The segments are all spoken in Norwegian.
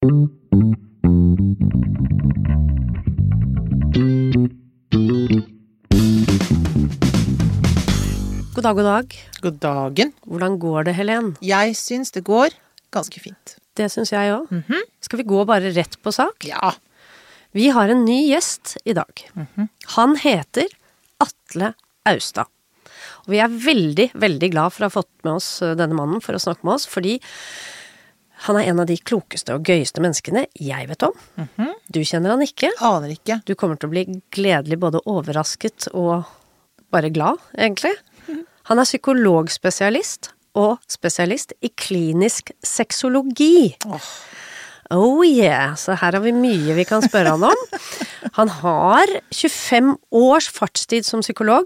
God dag, god dag. God dagen. Hvordan går det, Helen? Jeg syns det går ganske fint. Det syns jeg òg. Skal vi gå bare rett på sak? Ja. Vi har en ny gjest i dag. Han heter Atle Austad. Og vi er veldig, veldig glad for å ha fått med oss eh, denne mannen for å snakke med oss, fordi han er en av de klokeste og gøyeste menneskene jeg vet om. Du kjenner han ikke. Aner ikke. Du kommer til å bli gledelig både overrasket og bare glad, egentlig. Han er psykologspesialist og spesialist i klinisk sexologi. Oh yeah, så her har vi mye vi kan spørre han om. Han har 25 års fartstid som psykolog.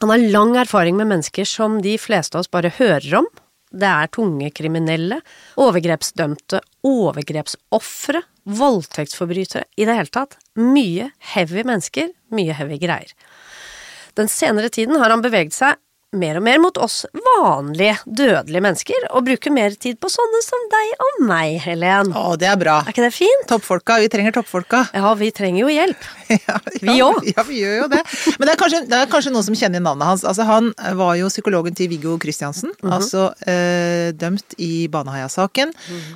Han har lang erfaring med mennesker som de fleste av oss bare hører om. Det er tunge kriminelle, overgrepsdømte, overgrepsofre, voldtektsforbrytere, i det hele tatt. Mye heavy mennesker, mye heavy greier. Den senere tiden har han beveget seg mer og mer mot oss vanlige, dødelige mennesker, og bruker mer tid på sånne som deg og meg, Helen. Å, det er bra. Er ikke det fint? Toppfolka. Vi trenger toppfolka. Ja, vi trenger jo hjelp. Ja, Vi òg. Ja, vi gjør jo det. Men det er, kanskje, det er kanskje noen som kjenner navnet hans. Altså, han var jo psykologen til Viggo Kristiansen. Altså eh, dømt i Baneheia-saken,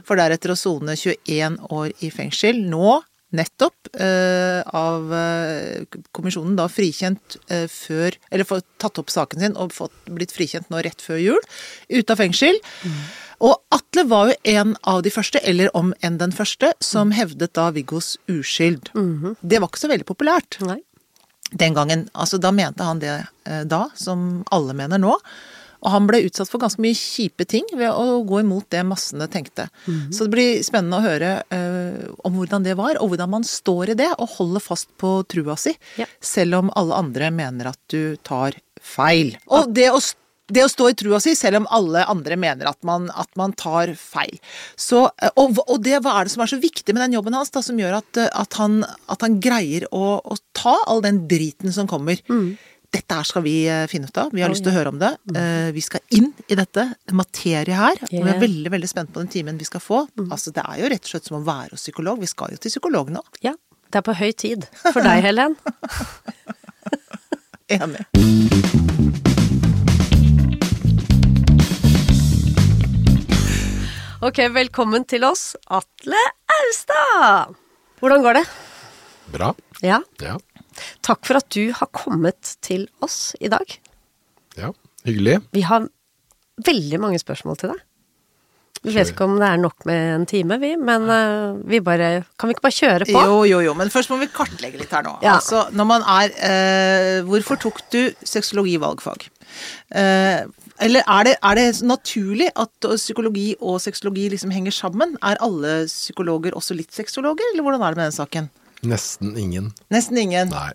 for deretter å sone 21 år i fengsel. Nå nettopp eh, av eh, kommisjonen da frikjent eh, før Eller fått tatt opp saken sin og fått, blitt frikjent nå rett før jul. Ute av fengsel. Og Atle var jo en av de første, eller om enn den første, som hevdet da Viggos uskyld. Det var ikke så veldig populært Nei. den gangen. Altså, da mente han det eh, da, som alle mener nå. Og han ble utsatt for ganske mye kjipe ting ved å gå imot det massene tenkte. Så det blir spennende å høre uh, om hvordan det var, og hvordan man står i det og holder fast på trua si, Ja. selv om alle andre mener at du tar feil. Og det å det å stå i trua si, selv om alle andre mener at man, at man tar feil. Så, eh, og, og det, hva er det som er så viktig med den jobben hans, da, som gjør at, eh, at, han, at han greier å, å ta all den driten som kommer? Dette her skal vi eh, finne ut av. Vi har lyst til å høre om det. Eh, Vi skal inn i dette materiet her. Og vi er veldig veldig spent på den timen vi skal få. Altså, Det er jo rett og slett som å være hos psykolog. Vi skal jo til psykolog nå. Ja, det er på høy tid. For deg, Helen. Enig. Ok, velkommen til oss, Atle Austad. Hvordan går det? Bra. Ja, Ja. Takk for at du har kommet til oss i dag. ja. Hyggelig. Vi har veldig mange spørsmål til deg. Vi vet ikke om det er nok med en time, vi, men eh, vi bare Kan vi ikke bare kjøre på? Jo, jo, jo, men først må vi kartlegge litt her nå. Ja. Altså, når man er eh, Hvorfor tok du sexologi valgfag? Eh, eller er det, er det naturlig at psykologi og sexologi liksom henger sammen? Er alle psykologer også litt sexologer, eller hvordan er det med den saken? Nesten ingen. Nesten ingen. Nei.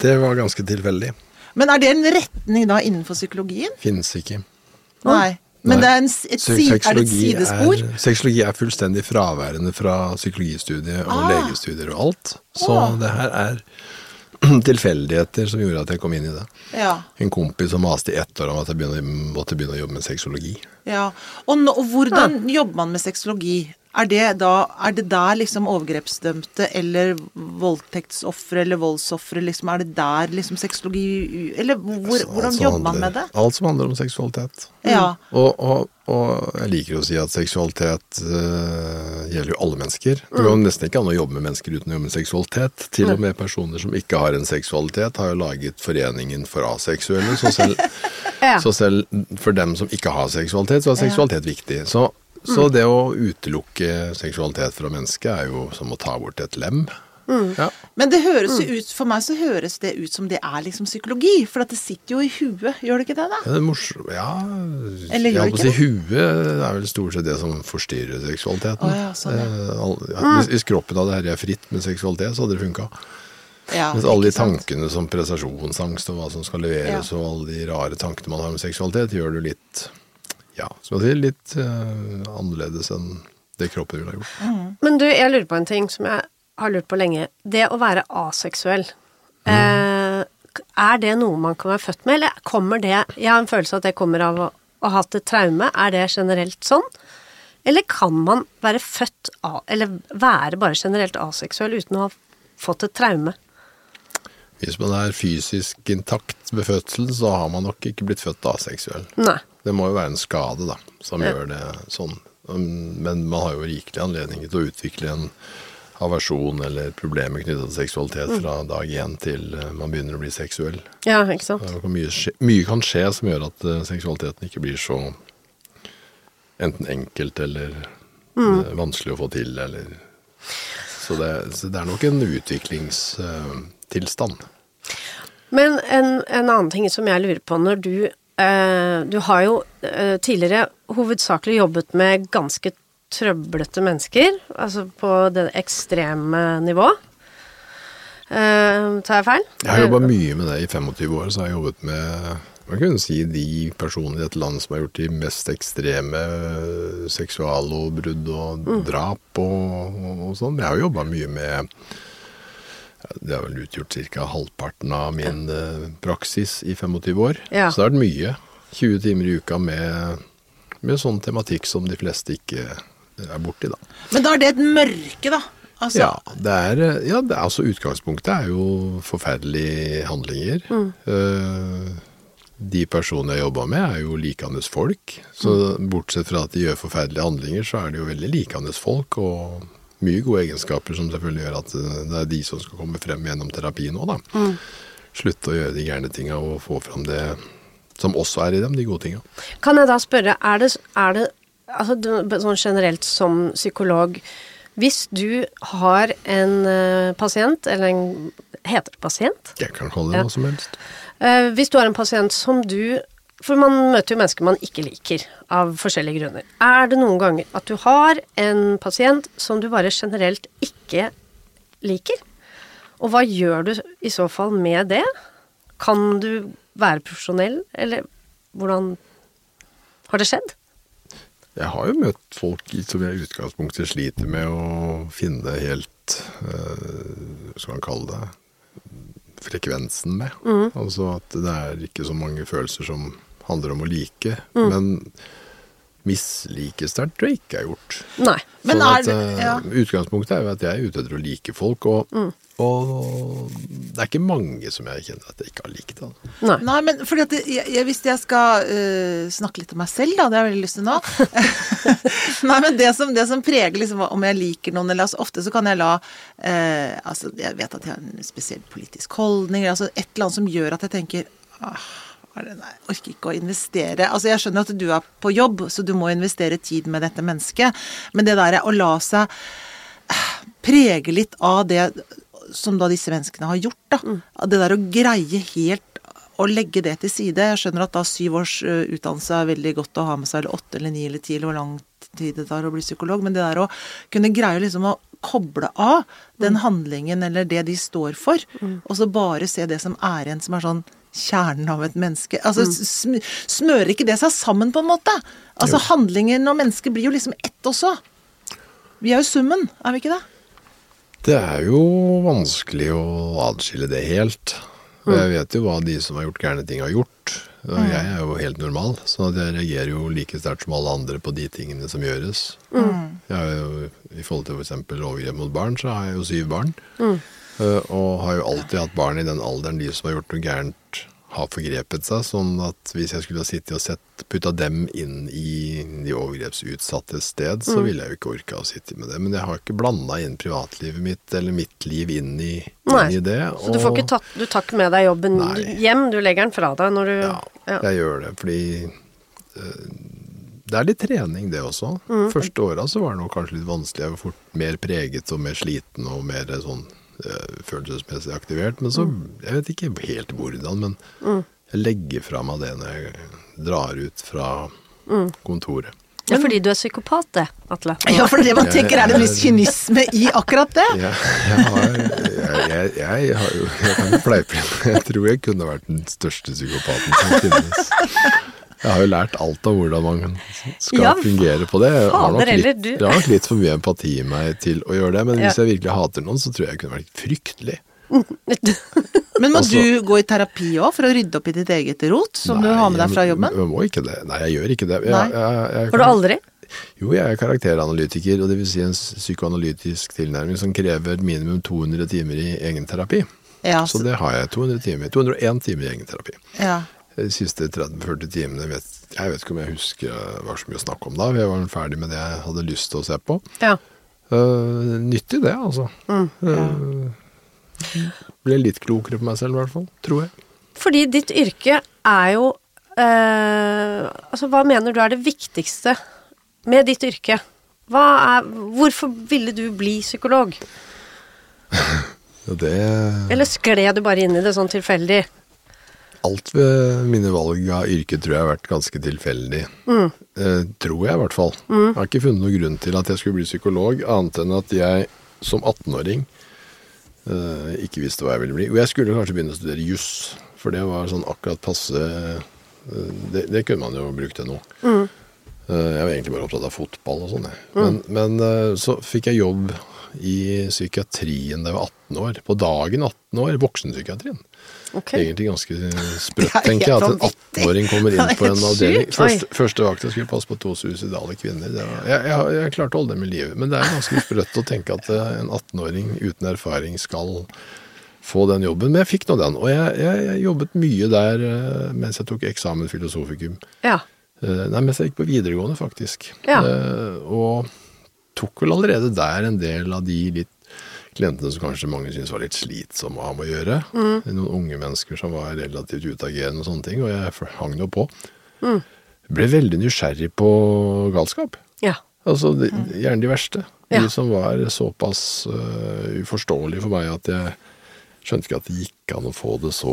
Det var ganske tilfeldig. Men er det en retning da innenfor psykologien? Finnes ikke. Nei. Men Nei. det er, en, et, si, er det et sidespor? Er, sexologi er fullstendig fraværende fra psykologistudiet og Ah. legestudier og alt. Så Ah. det her er tilfeldigheter som gjorde at jeg kom inn i det. Ja. En kompis som maste i ett år om at jeg begynne, måtte begynne å jobbe med sexologi. Ja, og, nå, og hvordan jobber man med sexologi? Er det, da, er det der liksom overgrepsdømte eller voldtektsofre eller voldsofre, liksom, er det der liksom sexologi Eller hvor, altså, hvordan jobber handler, man med det? Alt som handler om seksualitet. Ja. Og, og, og jeg liker å si at seksualitet uh, gjelder jo alle mennesker. Det går nesten ikke an å jobbe med mennesker uten å jobbe med seksualitet. Til og med personer som ikke har en seksualitet, har jo laget Foreningen for aseksuelle. Så selv, Ja. så selv for dem som ikke har seksualitet, så er seksualitet viktig. Så, så det å utelukke seksualitet fra mennesket er jo som å ta bort et lem. Ja. Men det høres jo ut, for meg så høres det ut som det er liksom psykologi. For at det sitter jo i huet, gjør det ikke det da? Ja, det er morsomt. Ja, Eller jeg gjør holdt på å ikke si huet er vel stort sett det som forstyrrer seksualiteten. Oh, ja, sånn, ja. Eh, all- ja, hvis, hvis kroppen hadde herja fritt med seksualitet, så hadde det funka. Ja, Mens alle de tankene sant? som prestasjonsangst og hva som skal leveres, og alle de rare tankene man har med seksualitet, gjør du litt ja, som jeg sier, litt uh, annerledes enn det kroppen ville ha gjort. Men du, jeg lurer på en ting som jeg har lurt på lenge. Det å være aseksuell, eh, er det noe man kan være født med, eller kommer det Jeg har en følelse at det kommer av å å ha hatt et traume. Er det generelt sånn? Eller kan man være født av, eller være bare generelt aseksuell uten å ha fått et traume? Hvis man er fysisk intakt ved fødselen, så har man nok ikke blitt født aseksuell. Nei. Det må jo være en skade da, som Ja. gjør det sånn. Um, Men man har jo rikelig anledning til å utvikle en aversjon eller problemer knyttet til seksualitet Mm. fra dag én til eh, man begynner å bli seksuell. Ja, ikke sant. Mye, skje, mye kan skje som gjør at eh, seksualiteten ikke blir så enten enkelt eller Mm. eh, vanskelig å få til, eller Så det, så det er nok en utviklingstilstand. Men en, en annen ting som jeg lurer på når du Du har jo eh, tidligere hovedsakelig jobbet med ganske trøblete mennesker, altså på det ekstreme nivå. Uh, tar jeg feil? Jeg har jobba mye med det i 25 år, så har jeg jobbet med man kunne si de personene i dette landet som har gjort de mest ekstreme eh, seksuallovbrudd og Mm. drap og, og, og sånn. Jeg har jobba mye med Det har vel utgjort ca. halvparten av min eh, praksis i 25 år. Ja. Så det har vært mye. 20 timer i uka med, med sånn tematikk som de fleste ikke er borti, da. Men da er det et mørke, da. Altså, Ja, det er, ja, det er, altså utgangspunktet er jo forferdelige handlinger. Eh, de personene jeg jobba med, er jo likandes folk. Så bortsett fra at de gjør forferdelige handlinger, så er de jo veldig likandes folk. Og mye gode egenskaper som selvfølgelig gjør at eh, det er de som skal komme frem gjennom terapi nå, da. Slutte å gjøre de gærne tinga og få fram det som også er i dem, de gode tinga. Kan jeg da spørre, er det, er det altså, sånn generelt som psykolog Hvis du har en uh, pasient, eller en Heter det pasient? Jeg kan kalle det Ja. hva som helst. Uh, hvis du har en pasient som du For man møter jo mennesker man ikke liker, av forskjellige grunner. Er det noen ganger at du har en pasient som du bare generelt ikke liker? Og hva gjør du i så fall med det? Kan du være profesjonell, eller hvordan Har det skjedd? Jeg har jo møtt folk som jeg i utgangspunktet sliter med å finne helt eh, Hva skal man kalle det frekvensen med. Altså at det er ikke så mange følelser som handler om å like. Men mislike sterkt tror jeg ikke er gjort. Nei. Men sånn er at, det- eh, ja. Utgangspunktet er jo at jeg er ute etter å like folk, og, og det er ikke mange som jeg kjenner at jeg ikke har likt. Altså. Nei. Nei, men fordi at jeg, jeg, hvis jeg skal uh, snakke litt om meg selv, da, det har jeg veldig lyst til nå Nei, men det som, det som preger liksom om jeg liker noen, eller altså ofte så kan jeg la uh, Altså, jeg vet at jeg har en spesiell politisk holdning, altså et eller annet som gjør at jeg tenker ah, nei, jeg orker ikke å investere. Altså, jeg skjønner at du er på jobb, så du må investere tid med dette mennesket, men det der å la seg prege litt av det som da disse menneskene har gjort, da. Mm. Det der å greie helt å legge det til side. Jeg skjønner at da syv års utdannelse er veldig godt å ha med seg, eller åtte eller ni eller ti, eller hvor lang tid det tar å bli psykolog, men det der å kunne greie liksom å koble av den handlingen eller det de står for, og så bare se det som er en som er sånn kjernen av et menneske. Altså sm smører ikke det seg sammen, på en måte? Altså handlingen og mennesket blir jo liksom ett også. Vi er jo summen, er vi ikke det? Det er jo vanskelig å adskille det helt. Og jeg vet jo hva de som har gjort gærne ting, har gjort. Og jeg er jo helt normal, så jeg reagerer jo like sterkt som alle andre på de tingene som gjøres. Jeg har jo, I forhold til f.eks. overgrep mot barn, så har jeg jo syv barn. Eh, Og har jo alltid hatt barn i den alderen de som har gjort noe gærent, har forgrepet seg. Sånn at hvis jeg skulle ha sittet og sett, putta dem inn i de overgrepsutsatte sted, så ville jeg jo ikke orka å sitte med det. Men jeg har ikke blanda inn privatlivet mitt eller mitt liv inn i, inn i det. Så du får ikke tatt Du tar ikke med deg jobben Nei. hjem, du legger den fra deg når du Ja, ja. jeg gjør det, fordi eh, det er litt trening, det også. Mm. Første åra så var det nok kanskje litt vanskelig. Jeg var fort mer preget og mer sliten og mer sånn eh, følelsesmessig aktivert. Men så, Mm. jeg vet ikke helt hvordan, men jeg legger fra meg det når jeg drar ut fra Mm. kontoret. Det er fordi du er psykopat, det, Atle. Ja, for det man tenker er det mest kynisme i akkurat det. Jeg, jeg, har, jeg, jeg, jeg har jo Jeg kan ikke fleipe. Jeg tror jeg kunne vært den største psykopaten som finnes. Jeg har jo lært alt av hvordan man skal Ja, fungere på det. Jeg har nok litt, jeg har nok litt for mye empati i meg til å gjøre det, men hvis Ja. jeg virkelig hater noen, så tror jeg jeg kunne vært fryktelig. Men må Altså- du gå i terapi òg for å rydde opp i ditt eget rot, som du har med deg fra jeg- jobben? Jeg må ikke det. Nei, jeg gjør ikke det. Jeg, Nei. jeg, jeg, Har du aldri? Jo, jeg er karakteranalytiker, og det vil si en psykoanalytisk tilnærming som krever minimum 200 timer i egenterapi. Ja, Så så, det har jeg. 200 timer. 201 timer i egenterapi. ja. De siste 30-40 timene vet jeg vet ikke om jeg husker det var så mye å snakke om da. Jeg var ferdig med det jeg hadde lyst til å se på. Ja. Uh, nyttig det, altså. Eh, ble litt klokere på meg selv, i hvert fall. Tror jeg. Fordi ditt yrke er jo uh, Altså, hva mener du er det viktigste med ditt yrke? Er, hvorfor ville du bli psykolog? Det Eller skled du bare inn i det sånn tilfeldig? Alt ved mine valg av yrke tror jeg har vært ganske tilfeldig. Eh, tror jeg, i hvert fall. Jeg har ikke funnet noen grunn til at jeg skulle bli psykolog, annet enn at jeg som 18-åring eh, ikke visste hva jeg ville bli. Og jeg skulle kanskje begynne å studere juss, for det var sånn akkurat passe eh, det, det kunne man jo brukt til noe. Eh, jeg var egentlig bare opptatt av fotball og sånn, jeg. Men, men eh, så fikk jeg jobb i psykiatrien da jeg var 18 år. På dagen 18 år. Voksenpsykiatrien. Okay. Egentlig ganske sprøtt, er tenker jeg, at en 18-åring kommer inn på en avdeling. Første, første vakt jeg skulle passe på to suicidale kvinner. Var, jeg, jeg, jeg klarte å holde dem i live, men det er ganske sprøtt å tenke at eh, en 18-åring uten erfaring skal få den jobben. Men jeg fikk nå den, og jeg, jeg, jobbet mye der eh, mens jeg tok eksamen filosofikum. Ja. Eh, Nei, mens jeg gikk på videregående, faktisk. Ja. Og tok vel allerede der en del av de litt klientene som kanskje mange syntes var litt slitsomme å ha med å gjøre. Noen unge mennesker som var relativt utagerende og sånne ting, og jeg hang nå på. Ble veldig nysgjerrig på galskap. Ja. Altså de, gjerne de verste. Ja. De som var såpass uh, uforståelige for meg at jeg skjønte ikke at det gikk an å få det så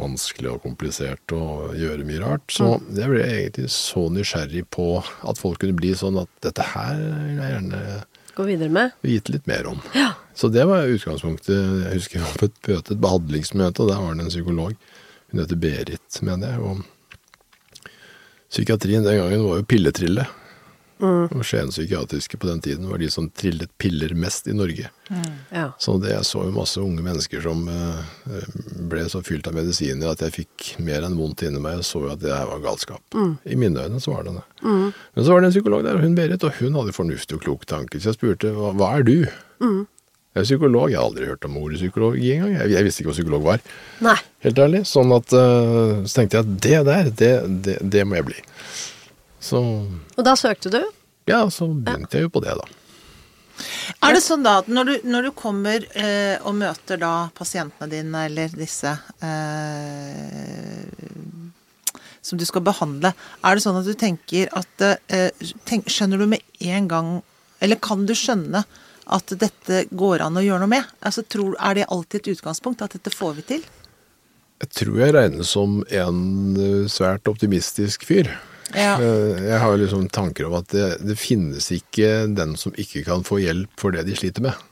vanskelig og komplisert og gjøre mye rart. Så jeg ble egentlig så nysgjerrig på at folk kunne bli sånn at dette her vil jeg gjerne Gå videre med. vite litt mer om. Så det var utgangspunktet. Jeg husker jeg var på et møte, et behandlingsmøte, og der var det en psykolog. Hun heter Berit, mener jeg. Og psykiatrien den gangen var jo pilletrille. Og Skien psykiatriske på den tiden var de som trillet piller mest i Norge. Ja. Så det jeg så jo masse unge mennesker som eh, ble så fylt av medisiner at jeg fikk mer enn vondt inni meg. og så jo at det her var galskap. I mine øyne så var det det. Men så var det en psykolog der, hun Berit, og hun hadde fornuftig og klok tanke. Så jeg spurte hva, hva er du? Jeg er psykolog. Jeg har aldri hørt om ordet psykologi engang. Jeg, jeg visste ikke hva psykolog var. Nei. Helt ærlig. Sånn at eh, Så tenkte jeg at det der, det, det, det må jeg bli. Så Og da søkte du? ja, så begynte jeg jo på det, da. Er det sånn da at når du, når du kommer eh, og møter da pasientene dine, eller disse eh, som du skal behandle, er det sånn at du tenker at eh, tenk, Skjønner du med en gang Eller kan du skjønne at dette går an å gjøre noe med? Altså, tror, Er det alltid et utgangspunkt at dette får vi til? Jeg tror jeg regnes som en eh, svært optimistisk fyr. Ja. Eh, Jeg har jo liksom tanker om at det, det finnes ikke den som ikke kan få hjelp for det de sliter med.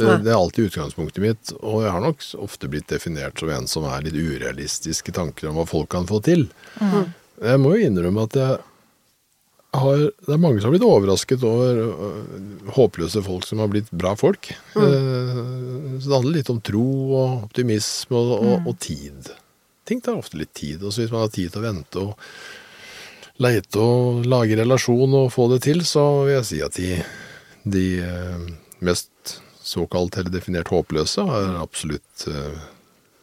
Det, det er alltid utgangspunktet mitt, og jeg har nok ofte blitt definert som en som er litt urealistiske tanker om hva folk kan få til. Jeg må jo innrømme at jeg har, det er mange som har blitt overrasket over øh, håpløse folk som har blitt bra folk. Mm. Så det handler litt om tro og optimisme og, og, og tid. Ting tar ofte litt tid, Også hvis man har tid til å vente og leite og lage relasjon og få det til, så vil jeg si at de, de eh, mest såkalt eller definert håpløse har absolutt uh,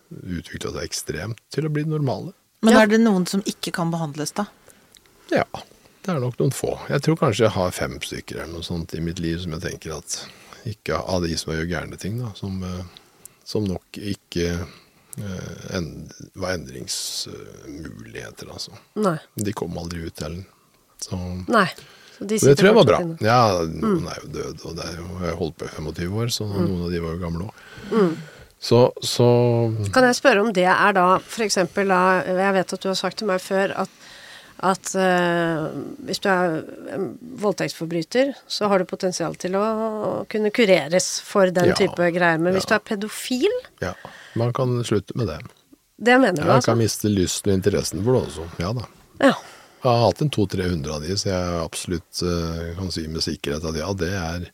utvikla seg ekstremt til å bli normale. Men Ja. er det noen som ikke kan behandles, da? Ja, det er nok noen få. Jeg tror kanskje jeg har fem stykker eller noe sånt i mitt liv som jeg tenker at ikke av de som gjør gærne ting, da, som, eh, som nok ikke eh, en, var endringsmuligheter, altså. Nei. De kom aldri ut heller. Så Nei. Så de det tror jeg var bra. inne. Ja, noen er jo døde, og det er jo, jeg holdt på i 25 år, så noen av de var jo gamle òg. Så, så Kan jeg spørre om det er da eksempel da Jeg vet at du har sagt til meg før at, at uh, hvis du er voldtektsforbryter, så har du potensial til å kunne kureres for den Ja. type greier. Men hvis du er pedofil, ja, man kan slutte med det. det mener du Jeg Man kan miste lysten og interessen for det også. Ja da. Ja. Jeg har hatt en 200-300 av de, så jeg absolutt uh, kan si med sikkerhet at ja, det er,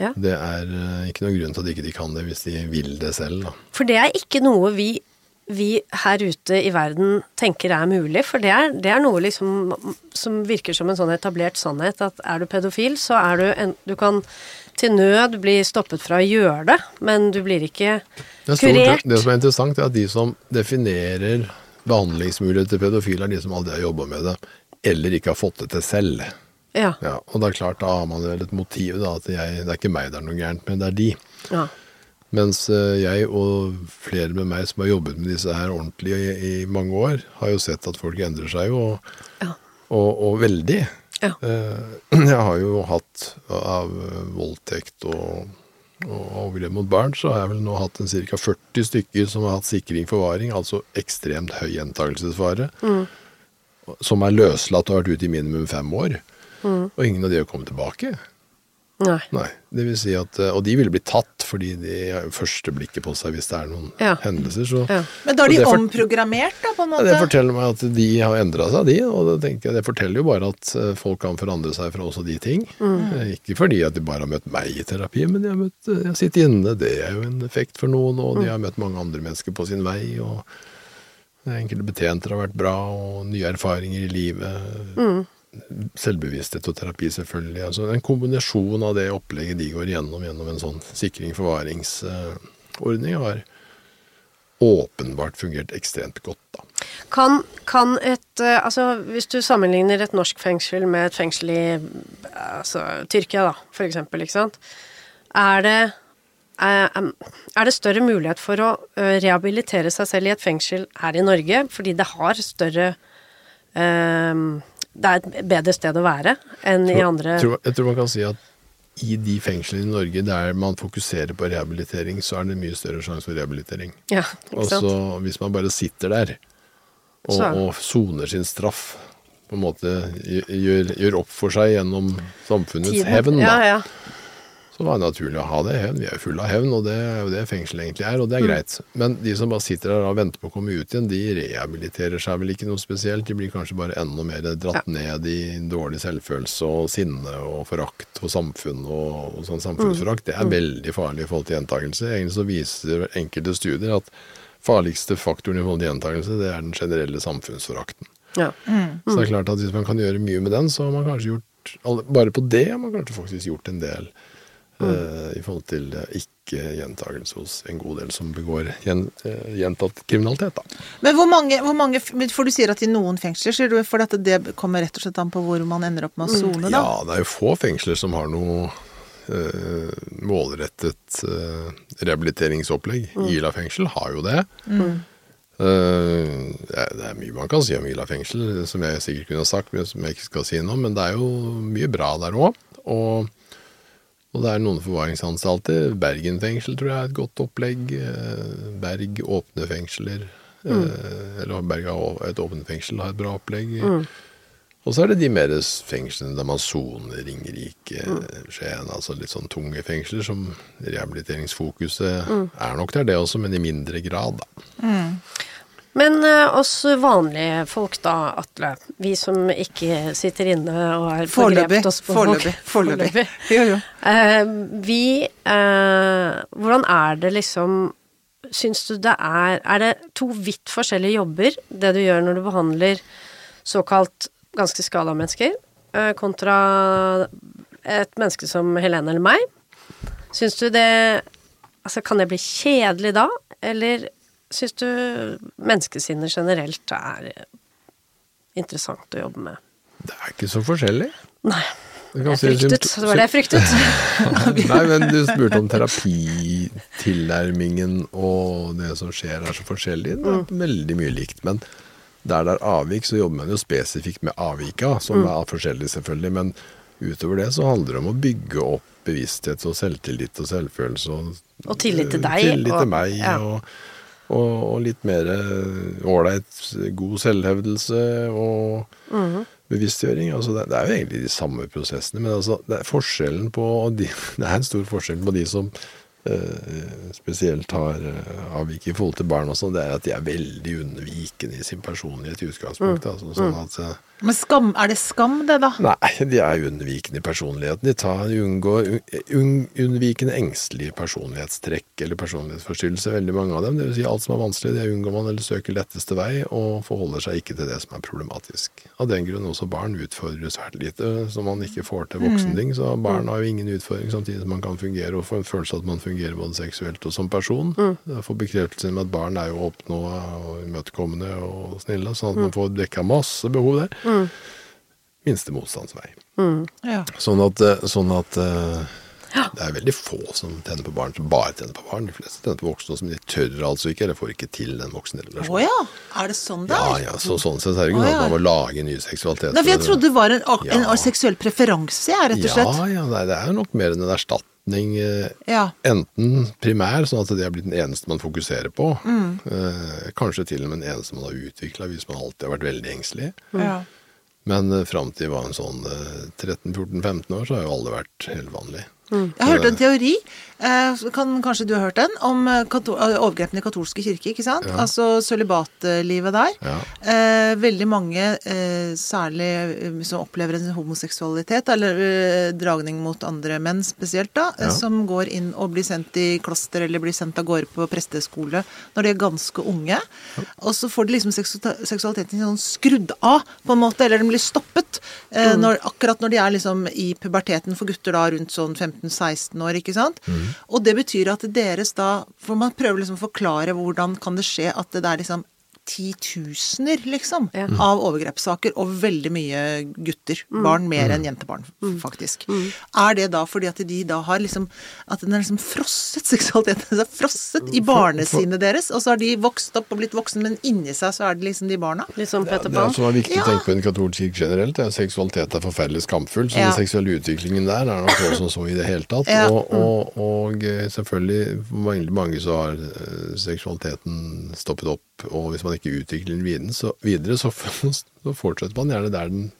ja. det er eh, ikke noen grunn til at ikke de kan det hvis de vil det selv. Da. For det er ikke noe vi vi her ute i verden tenker er mulig, for det er, det er noe liksom som virker som en sånn etablert sannhet, at er du pedofil, så er du en Du kan til nød bli stoppet fra å gjøre det, men du blir ikke Det, er kurert. det som er interessant, er at de som definerer behandlingsmuligheter til pedofile, er de som aldri har jobba med det, eller ikke har fått det til selv. Ja. Ja, og det er klart, da har man vel et motiv, da, at jeg, det er ikke meg det er noe gærent med, det er de. ja. Mens eh, jeg og flere med meg som har jobbet med disse her ordentlig i, i mange år, har jo sett at folk endrer seg jo, og, Ja. og, og veldig. Ja. Eh, Jeg har jo hatt av eh, voldtekt og, og overgrep mot barn, så har jeg vel nå hatt en ca. 40 stykker som har hatt sikring forvaring, altså ekstremt høy gjentakelsesfare, som er løslatt og har vært ute i minimum fem år. Og ingen av de har kommet tilbake. Nei. Nei, det vil si at, eh, Og de ville bli tatt fordi de har første blikket på seg hvis det er noen Ja. hendelser. Så, Ja. Men da er de for- omprogrammert, da, på en Ja. Det forteller meg at de har endra seg, de. Og det, tenker jeg, det forteller jo bare at eh, folk kan forandre seg fra også de ting. Mm. Ikke fordi at de bare har møtt meg i terapi, men de har møtt eh, jeg sitter inne. Det er jo en effekt for noen, og de har møtt mange andre mennesker på sin vei. og Enkelte betjenter har vært bra, og nye erfaringer i livet. Selvbevissthet og terapi, selvfølgelig. Altså En kombinasjon av det opplegget de går gjennom gjennom en sånn sikring-forvaringsordning, har åpenbart fungert ekstremt godt. da. Kan, kan et eh, Altså, hvis du sammenligner et norsk fengsel med et fengsel i altså, Tyrkia, da, for eksempel, ikke sant. Er det er er det større mulighet for å eh, rehabilitere seg selv i et fengsel her i Norge, fordi det har større eh, Det er et bedre sted å være enn i andre tror, jeg tror man kan si at i de fengslene i Norge der man fokuserer på rehabilitering, så er det mye større sjanse for rehabilitering. Ja, ikke sant? så hvis man bare sitter der og, og soner sin straff, på en måte gjør, gjør opp for seg gjennom samfunnets hevn, da, Ja, ja. Så var det naturlig å ha det hevn. Vi er jo fulle av hevn, og det er jo det fengsel egentlig er, og det Mm. er greit. Men de som bare sitter der og venter på å komme ut igjen, de rehabiliterer seg vel ikke noe spesielt. De blir kanskje bare enda mer dratt ned i dårlig selvfølelse og sinne og forakt for samfunn og, og sånn samfunnsforakt. Mm. Det er veldig farlig i forhold til gjentakelse. Egentlig så viser enkelte studier at farligste faktoren i forhold til gjentakelse, det er den generelle samfunnsforakten. ja. Så det er klart at hvis man kan gjøre mye med den, så har man kanskje gjort Bare på det har man kanskje faktisk gjort en del eh, i forhold til eh, ikke gjentakelse hos en god del som begår eh, gjentatt kriminalitet. da. Men hvor mange, hvor mange For du sier at i noen fengsler, sier du, for dette, det kommer rett og slett an på hvor man ender opp med å sone, da? Ja, det er jo få fengsler som har noe Uh, målrettet uh, rehabiliteringsopplegg. Ila fengsel har jo det. Det er- det er mye man kan si om Ila fengsel, som jeg sikkert kunne ha sagt, men som jeg ikke skal si nå. Men det er jo mye bra der òg. Og, og det er noen forvaringsanstalter. Bergen fengsel tror jeg er et godt opplegg. Eh, Berg åpne fengsler. Mm. eller Berg har et åpent fengsel har et bra opplegg. Og så er det de mer fengslene der man soner, Ringerike, Skien, altså litt sånn tunge fengsler, som rehabiliteringsfokuset er nok der, det også, men i mindre grad, da. Men uh, oss vanlige folk da, Atle. Vi som ikke sitter inne og har forgrepet oss på Foreløpig. Foreløpig. Jo, jo. Eh, vi uh, Hvordan er det liksom Syns du det er Er det to vidt forskjellige jobber, det du gjør når du behandler såkalt ganske skada mennesker, kontra et menneske som Helene eller meg? Syns du det Altså, kan det bli kjedelig da, eller syns du menneskesinnet generelt er interessant å jobbe med? Det er ikke så forskjellig. Nei. Jeg si- fryktet. Det var det jeg fryktet. Nei, men du spurte om terapitilnærmingen og det som skjer er så forskjellig. Det er Mm. veldig mye likt. Men der det er avvik, så jobber man jo spesifikt med avvika, som Mm. er forskjellig selvfølgelig. Men utover det så handler det om å bygge opp bevissthet og selvtillit og selvfølelse. Og, Og tillit til deg, Tillit og- til meg, ja. og, og, og litt mer ålreit, god selvhevdelse og mm. bevisstgjøring. Altså det, det er jo egentlig de samme prosessene, men altså det er forskjellen på de, Det er en stor forskjell på de som eh, spesielt har eh, avvik i forhold til barn og sånn, det er at de er veldig undervikende i sin personlighet i utgangspunktet. Altså, sånn at eh, Men skam, er det skam, det, da? Nei, de er unnvikende i personligheten. De tar, unngår un, unnvikende engstelige personlighetstrekk eller personlighetsforstyrrelse, veldig mange av dem. Det vil si alt som er vanskelig, det unngår man eller søker letteste vei, og forholder seg ikke til det som er problematisk. Av den grunn også barn utfordrer svært lite, så man ikke får til voksenting. Så barn har jo ingen utfordring, samtidig som man kan fungere og få en følelse av at man fungerer både seksuelt og som person. Få bekreftelse med at barn er jo åpne og imøtekommende og snille, sånn at man får dekka masse behov der. Minste motstandsvei. Ja. Sånn at, eh, sånn at ja. det er veldig få som tenner på barn, som bare tenner på barn. De fleste tenner på voksne, men de tør altså ikke, eller får ikke til den voksne Å oh, ja, er det sånn det er? ja, så sånn sett er det ikke oh, sånn ja. at man må lage ny seksualitet. Nei, for jeg trodde det var en, en Ja. seksuell preferanse, jeg, rett og slett. Ja, ja, nei, det er jo nok mer enn en erstatning. eh, Ja. Enten primær, sånn at det er blitt den eneste man fokuserer på. Mm. Eh, kanskje til og med den eneste man har utvikla hvis man alltid har vært veldig engstelig. Ja. Men uh, fram til var en sånn eh, 13-14-15 år, så har jo alle vært helt vanlig. Jeg hørte en teori, eh, kan, kanskje du har hørt den, om eh, eh, overgrepene i katolske kirke. ikke sant? Altså sølibatlivet der. Ja. Eh, veldig mange, eh, særlig eh, som opplever en homoseksualitet, eller eh, dragning mot andre menn spesielt, da, eh, Ja. som går inn og blir sendt i kloster eller blir sendt av gårde på presteskole når de er ganske unge. Og så får de liksom seksualiteten sånn skrudd av, på en måte, eller den blir stoppet. Eh, når, akkurat når de er liksom i puberteten for gutter da rundt sånn 15-16 år, ikke sant. Og det betyr at deres da For man prøver liksom å forklare hvordan kan det skje at det er liksom titusener, liksom, Ja. av overgrepssaker, og veldig mye gutter. Barn mer enn jentebarn, faktisk. Er det da fordi at de da har liksom At den er liksom frosset, seksualiteten er frosset i barnesinnet deres, og så har de vokst opp og blitt voksen, men inni seg så er det liksom de barna? Liksom sånn Peter Det er Pan. som er viktig Ja. å tenke på i den katolske kirke generelt, er at seksualitet er forferdelig skamfull. Så Ja. den seksuelle utviklingen der er nok så som så i det hele tatt. Ja. Og, og, og eh, selvfølgelig, for veldig mange så har eh, seksualiteten stoppet opp, og hvis man ikke utvikler den videre, så, videre, så, så fortsetter man gjerne der den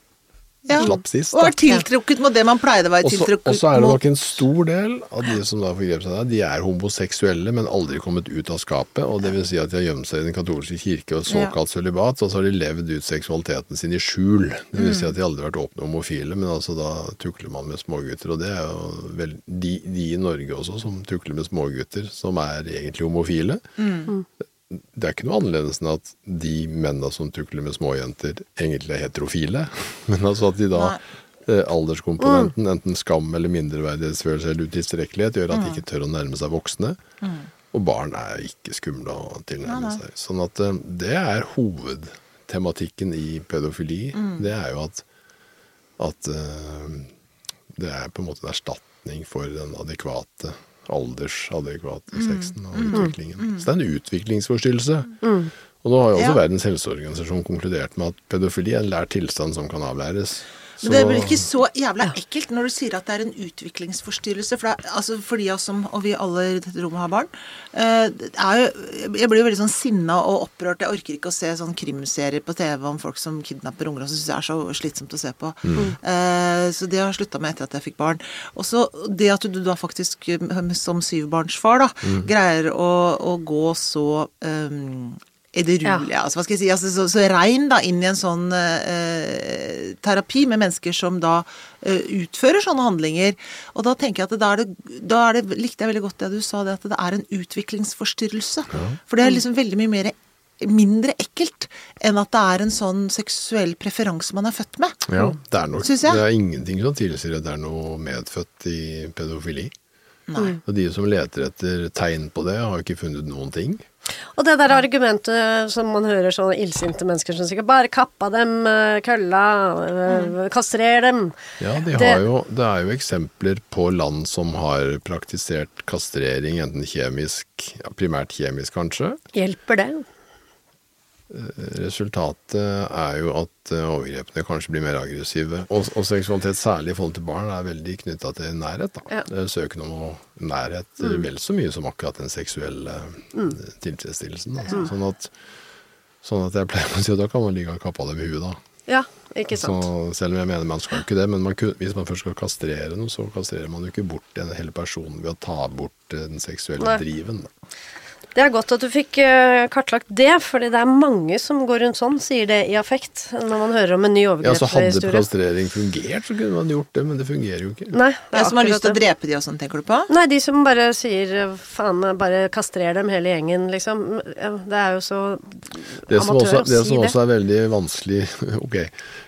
Ja. slapp sist. Og Da. er tiltrukket mot det man pleide å være Og tiltrukket og så er det nok en stor del av de som da forgrep seg der, de er homoseksuelle, men aldri kommet ut av skapet. Og det vil si at de har gjemt seg i den katolske kirke og såkalt sølibat, og så har de levd ut seksualiteten sin i skjul. Det vil si Mm. at de aldri har vært åpne homofile, men altså da tukler man med smågutter. Og det er jo vel de, de i Norge også som tukler med smågutter, som er egentlig homofile. Mm. Det er ikke noe annerledes enn at de mennene som tukler med småjenter, egentlig er heterofile. Men altså at de da eh, alderskomponenten, enten skam eller mindreverdighetsfølelse eller utilstrekkelighet, gjør at de ikke tør å nærme seg voksne. Og barn er ikke skumle å tilnærme seg. Sånn at eh, det er hovedtematikken i pedofili. Det er jo at, at eh, det er på en måte en erstatning for den adekvate aldersadekvate sexen og utviklingen. Så det er en utviklingsforstyrrelse. Og nå har jo også Ja. Verdens helseorganisasjon konkludert med at pedofili er en lært tilstand som kan avlæres. Men det blir ikke så jævla ekkelt når du sier at det er en utviklingsforstyrrelse. For, det altså for de av oss som, og vi alle i dette rommet har barn, eh, jo, jeg blir jo veldig sånn sinna og opprørt. Jeg orker ikke å se sånn krimserier på TV om folk som kidnapper unger, og syns jeg er så slitsomt å se på. Eh, så det har jeg slutta med etter at jeg fikk barn. Og så det at du da faktisk eh, som syvbarnsfar da, greier å, å gå så um, edruelig, Ja. altså hva skal jeg si, altså, så, så rein da inn i en sånn eh, terapi med mennesker som da eh, utfører sånne handlinger. Og da tenker jeg at da er det, da er det, likte jeg veldig godt det du sa, det at det er en utviklingsforstyrrelse. For det er liksom veldig mye mer mindre ekkelt enn at det er en sånn seksuell preferanse man er født med. Ja, det er nok jeg. Det er ingenting som tilsier at det er noe medfødt i pedofili. Nei. Og de som leter etter tegn på det, har ikke funnet noen ting. Og det der argumentet som man hører sånne illsinte mennesker som sier 'bare kappa dem, eh, kølla, eh, kastrer dem'. Ja, de Det- jo, Det er jo eksempler på land som har praktisert kastrering, enten kjemisk, ja, primært kjemisk kanskje. Hjelper det? Resultatet er jo at eh, overgrepene kanskje blir mer aggressive. Og, og seksualitet, særlig i forhold til barn, er veldig knytta til nærhet. da. Ja. Er Søken om nærhet nærhet vel så mye som akkurat den seksuelle mm. tilfredsstillelsen. Altså. Sånn, at, sånn at jeg pleier å si at da kan man ligge og kappe av det i huet, da. Ja, ikke Så selv om jeg mener man skal ikke det, men man kun, hvis man først skal kastrere noe, så kastrerer man jo ikke bort den hele personen ved å ta bort eh, den seksuelle Nei. driven. Da. Det er godt at du fikk eh, kartlagt det, fordi det er mange som går rundt sånn, sier det i affekt, når man hører om en ny Ja, så Hadde plastrering fungert, så kunne man gjort det, men det fungerer jo ikke. Nei, det er som har lyst til å drepe de og sånn, tenker du på? Nei, de som bare sier faen, bare kastrer dem hele gjengen, liksom. Det er jo så amatør også, å det Det som også er veldig vanskelig Ok,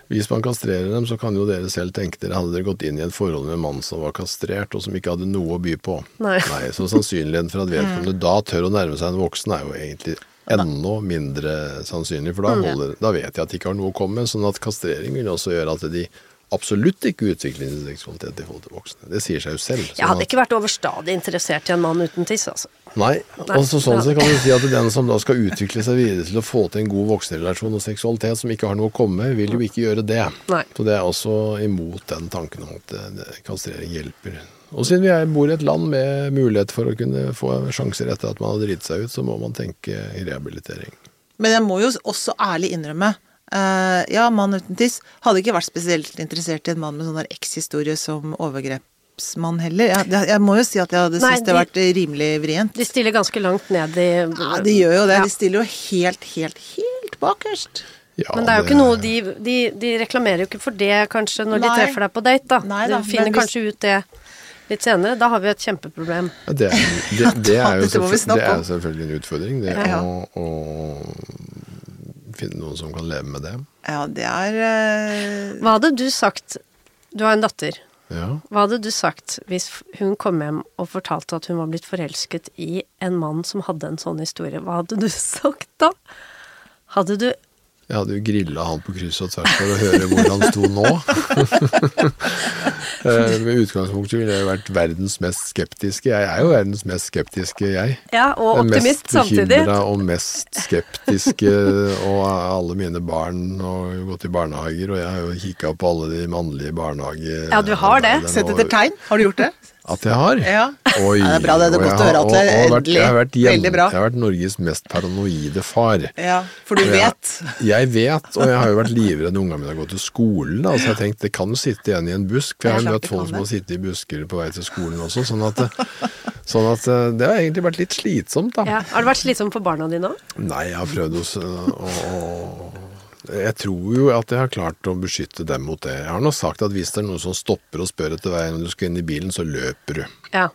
hvis man kastrerer dem, så kan jo dere selv tenke dere hadde dere gått inn i et forhold med en mann som var kastrert, og som ikke hadde noe å by på. Nei. Så sannsynligheten for at vedkommende da tør å nærme seg en voksen, er jo egentlig enda mindre sannsynlig, for da, Mm. holder, da vet de at de ikke har noe å komme med. Sånn at kastrering vil også gjøre at de absolutt ikke utvikler sin seksualitet i forhold til voksne. Det sier seg jo selv. Jeg hadde at- ikke vært overstadig interessert i en mann uten tiss, altså. Nei, Nei. og så sånn sett kan du si at den som da skal utvikle seg videre til å få til en god voksenrelasjon og seksualitet som ikke har noe å komme med, vil jo ikke gjøre det. Nei. Så det er også imot den tanken om at eh, kastrering hjelper. Og siden vi bor i et land med mulighet for å kunne få sjanser etter at man har driti seg ut, så må man tenke i rehabilitering. Men jeg må jo også ærlig innrømme eh, Ja, mann uten tiss hadde ikke vært spesielt interessert i en mann med sånn der eks-historie som overgrepsmann heller. Jeg, jeg, må jo si at jeg hadde Nei, syntes det hadde vært rimelig vrient. De stiller ganske langt ned i Ja, de gjør jo det. Ja. De stiller jo helt, helt, helt bakerst. Ja, Men det er jo ikke noe de, de De reklamerer jo ikke for det, kanskje, når de treffer deg på date, da. Nei da, de finner hvis- kanskje ut det litt senere. Da har vi et kjempeproblem. Ja, Det, er- det, det, er jo Dette må vi selvfø- snakke det er jo selvfølgelig en utfordring, det Ja. å, å finne noen som kan leve med det. Ja, det er uh... Hva hadde du sagt Du har en datter. Ja. Hva hadde du sagt hvis hun kom hjem og fortalte at hun var blitt forelsket i en mann som hadde en sånn historie? Hva hadde du sagt da? Hadde du Jeg hadde jo grilla han på kryss og tvers for å høre hvor han sto nå. Eh, Med utgangspunktet ville jeg vært verdens mest skeptiske. Jeg er jo verdens mest skeptiske, jeg. Ja, og optimist samtidig. mest bekymra og mest skeptiske, og alle mine barn og gått i barnehager, og jeg har jo kikka på alle de mannlige barnehager... Ja, du har det. Sett etter tegn. Har du gjort det? At jeg har? Ja. Oi, Ja, det er bra, det er godt å høre, har- Atle. vært- Jeg har vært, Veldig bra. Jeg har vært Norges mest paranoide far. Ja, for du jeg- vet. Jeg vet, og jeg har jo vært livredd når ungene mine har gått til skolen. Da, så jeg tenkte det kan jo sitte igjen i en busk. For jeg Det er har møtt folk som har det. sittet i busker på vei til skolen også. Sånn at, det- sånn at eh, det har egentlig vært litt slitsomt, da. Ja. Har det vært slitsomt for barna dine òg? Nei, jeg har prøvd å, å Jeg tror jo at jeg har klart å beskytte dem mot det. Jeg har nå sagt at hvis det er noen som stopper og spør etter veien når du skal inn i bilen, så løper du. Ja.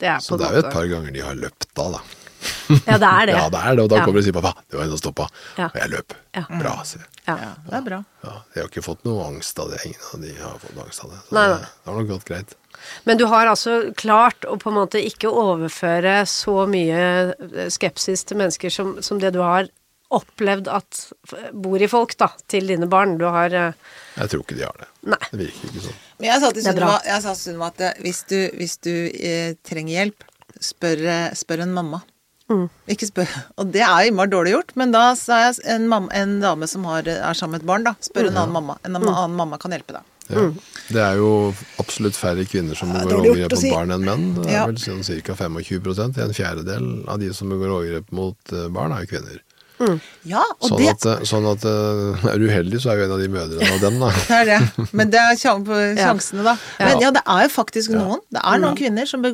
Det er Så på det er jo et par ganger de har løpt da, da. Ja, det er det. Ja, det er det, og da Ja. kommer de og sier 'pappa, det var en som stoppa', Ja. og jeg løp. Ja. Bra, sier jeg. Ja. Ja, det er bra. Ja, jeg har ikke fått noe angst av det. Ingen av de har fått angst av det. Så Nei, det, nei. det har nok gått greit. Men du har altså klart å på en måte ikke overføre så mye eh, skepsis til mennesker som, som det du har opplevd at bor i folk, da, til dine barn. Du har eh, Jeg tror ikke de har det. Nei. Det virker ikke sånn. Men jeg sa til. Sunniva jeg sa til Sunniva at eh, hvis du, hvis du eh, trenger hjelp, spør, eh, spør en mamma. Mm. Ikke spør Og det er innmari dårlig gjort, men da sa jeg en, mamma, en dame som har, er sammen med et barn, da. Spør Mm. en annen mamma. En annen mamma kan hjelpe deg. Ja. Det er jo absolutt færre kvinner som begår overgrep mot si. barn enn menn. Det er Ja. vel sånn ca. 25% En fjerdedel av de som begår overgrep mot barn, er jo kvinner. Ja, og Sånn det at, eh, sånn at eh, er du uheldig, så er jo en av de mødrene av den, da. Det er det. Men det er på sjansene, da. Men ja, det er jo faktisk noen. Det er Mm. noen kvinner som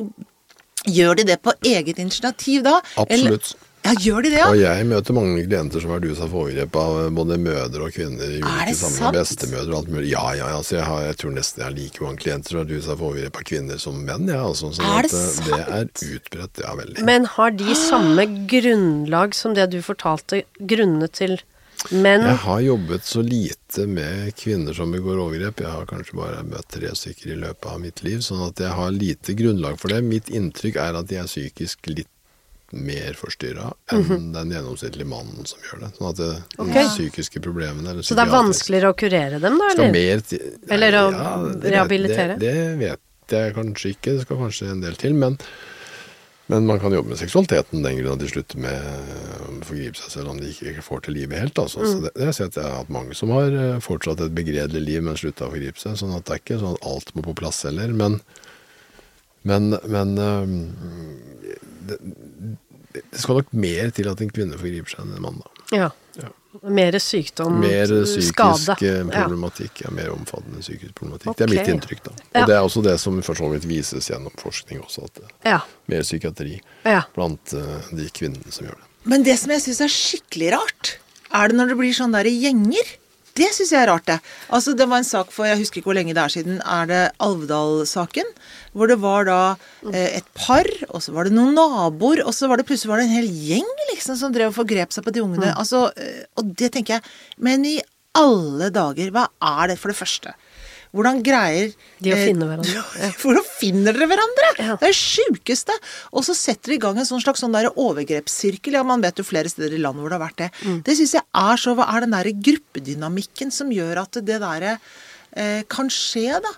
Gjør de det på eget initiativ da? Eller- Absolutt. Ja, gjør de det, ja? Og jeg møter mange klienter som har vært utsatt for overgrep av både mødre og kvinner i Er ulike det sammenhenger. sant? Bestemødre og alt mulig. Ja, ja, altså jeg, har, jeg tror nesten jeg har like mange klienter som har vært utsatt for overgrep av kvinner som menn. Ja, altså, sånn Er at det eh, det er utbredt, ja veldig. Men har de samme grunnlag som det du fortalte, grunnene til men Jeg har jobbet så lite med kvinner som begår overgrep. Jeg har kanskje bare møtt tre stykker i løpet av mitt liv, sånn at jeg har lite grunnlag for det. Mitt inntrykk er at de er psykisk litt mer forstyrra enn den gjennomsnittlige mannen som gjør det. Sånn at det, okay. de psykiske problemene Så det er vanskeligere å kurere dem, da? Eller? mer nei, Eller å det rehabilitere? Det, det vet jeg kanskje ikke, det skal kanskje en del til. Men, men man kan jobbe med seksualiteten den grunn at de slutter med å forgripe seg selv om de ikke får til livet helt. Altså. Mm. Så det, det jeg at jeg har hatt mange som har eh, fortsatt et begredelig liv, men slutta å forgripe seg. sånn at det er ikke sånn at alt må på plass heller. Men, men, men det, det skal nok mer til at en kvinne forgriper seg enn en mann. da. Ja. Ja. Mer sykdom, Mer psykisk skade. eh, Ja. problematikk. Ja. mer omfattende psykisk problematikk. Okay. Det er mitt inntrykk, da. Og Ja. det er også det som for så vidt vises gjennom forskning også, at Ja. mer psykiatri ja. blant eh, de kvinnene som gjør det. Men det som jeg syns er skikkelig rart, er det når det blir sånn der gjenger. Det syns jeg er rart, det. Altså, det var en sak for jeg husker ikke hvor lenge det er siden. Er det Alvdal-saken? Hvor det var da eh, et par, og så var det noen naboer, og så var det plutselig var det en hel gjeng liksom som drev og forgrep seg på de ungene. Altså, eh, og det tenker jeg Men i alle dager, hva er det for det første? Hvordan greier De å eh, finne hverandre, ja. Hvordan finner dere hverandre? Ja. Det er det sjukeste. Og så setter de i gang en sånn slags sånn overgrepssirkel. Ja, man vet jo flere steder i landet hvor det har vært det. Mm. Det syns jeg er så Hva er den derre gruppedynamikken som gjør at det derre eh, kan skje, da?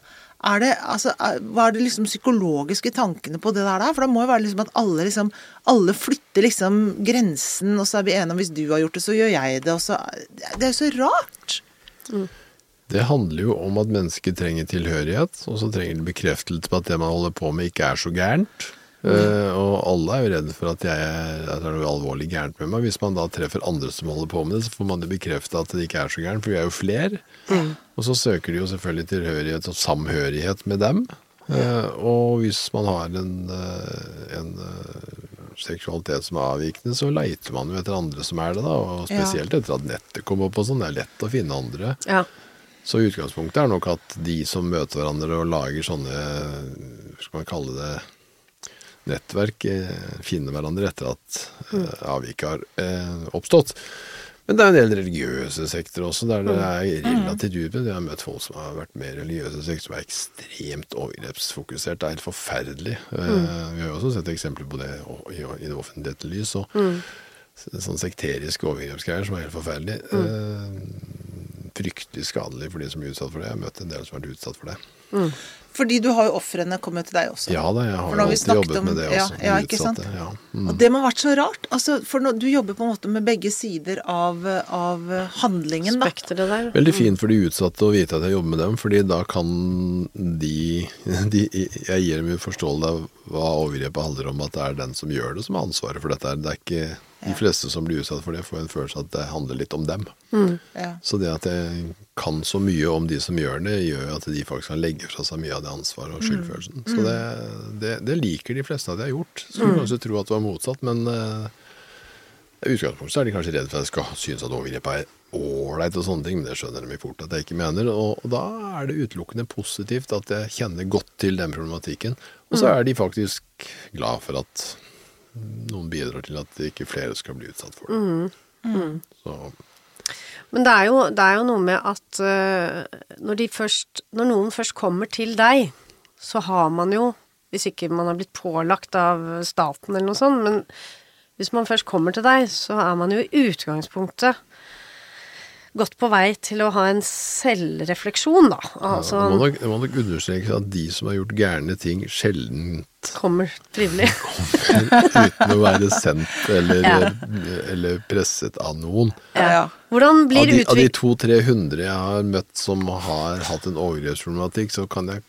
Er det, altså, er, hva er det liksom psykologiske tankene på det der? For det må jo være liksom at alle liksom Alle flytter liksom grensen, og så er vi enige om hvis du har gjort det, så gjør jeg det, så Det er jo så rart. Det handler jo om at mennesker trenger tilhørighet, og så trenger det bekreftelse på at det man holder på med ikke er så gærent. Uh, og alle er jo redde for at, jeg at det er noe alvorlig gærent med meg. Hvis man da treffer andre som holder på med det, så får man jo bekrefta at det ikke er så gærent, for vi er jo flere. Og så søker de jo selvfølgelig tilhørighet og samhørighet med dem. Uh, og hvis man har en, eh, en seksualitet som er avvikende, så leiter man jo etter andre som er det, da. Og Ja. spesielt etter at nettet kom opp og sånn. Det er lett å finne andre. ja. Så utgangspunktet er nok at de som møter hverandre og lager sånne, hva skal man kalle det, nettverk, eh, finner hverandre etter at mm. avviket har eh, oppstått. Men det er en del religiøse sektorer også, der det er relativt utbredt. Jeg har møtt folk som har vært mer religiøse sektorer, som er ekstremt overgrepsfokusert. Det er helt forferdelig. Mm. Vi har jo også sett eksempler på det i, det offentlige lys. Og Sånn sekteriske overgrepsgreier som er helt forferdelig. Eh, fryktelig skadelig for de som blir utsatt for det. Jeg har møtt en del som har vært utsatt for det. Fordi du har jo ofrene kommet til deg også. Ja da, jeg har jo vi alltid jobbet om- med det også. ja, ja ikke utsatte, sant? Ja. Mm. Og det må ha vært så rart. Altså, for nå, du jobber på en måte med begge sider av, av handlingen, da. Spekteret der. Veldig fint for de utsatte å vite at jeg jobber med dem, fordi da kan de, de Jeg gir dem jo forståelse av hva overgrepet handler om, at det er den som gjør det, som har ansvaret for dette. Det er ikke de fleste som blir utsatt for det, får en følelse av at det handler litt om dem. Ja. Så det at jeg kan så mye om de som gjør det, gjør jo at de faktisk kan legge fra seg mye av det ansvaret og skyldfølelsen. Så det, det, det liker de fleste at jeg har gjort. Skulle kanskje tro at det var motsatt, men eh, i utgangspunktet er de kanskje redd for at jeg skal synes at overgrep er ålreit og sånne ting, men det skjønner de fort at jeg ikke mener. Og, og da er det utelukkende positivt at jeg kjenner godt til den problematikken. Og så er de faktisk glad for at noen bidrar til at ikke flere skal bli utsatt for det. Så Men det er jo, det er jo noe med at uh, når, de først, når noen først kommer til deg, så har man jo Hvis ikke man har blitt pålagt av staten eller noe sånt, men hvis man først kommer til deg, så er man jo i utgangspunktet godt på vei til å ha en selvrefleksjon, da. Altså Ja, det, må nok, det må nok understrekes at de som har gjort gærne ting, sjelden kommer frivillig. uten å være sendt eller, Ja. eller presset av noen. Ja, ja. Hvordan Av blir de, av de de 200-300 jeg har møtt som har hatt en overgrepsproblematikk, så kan jeg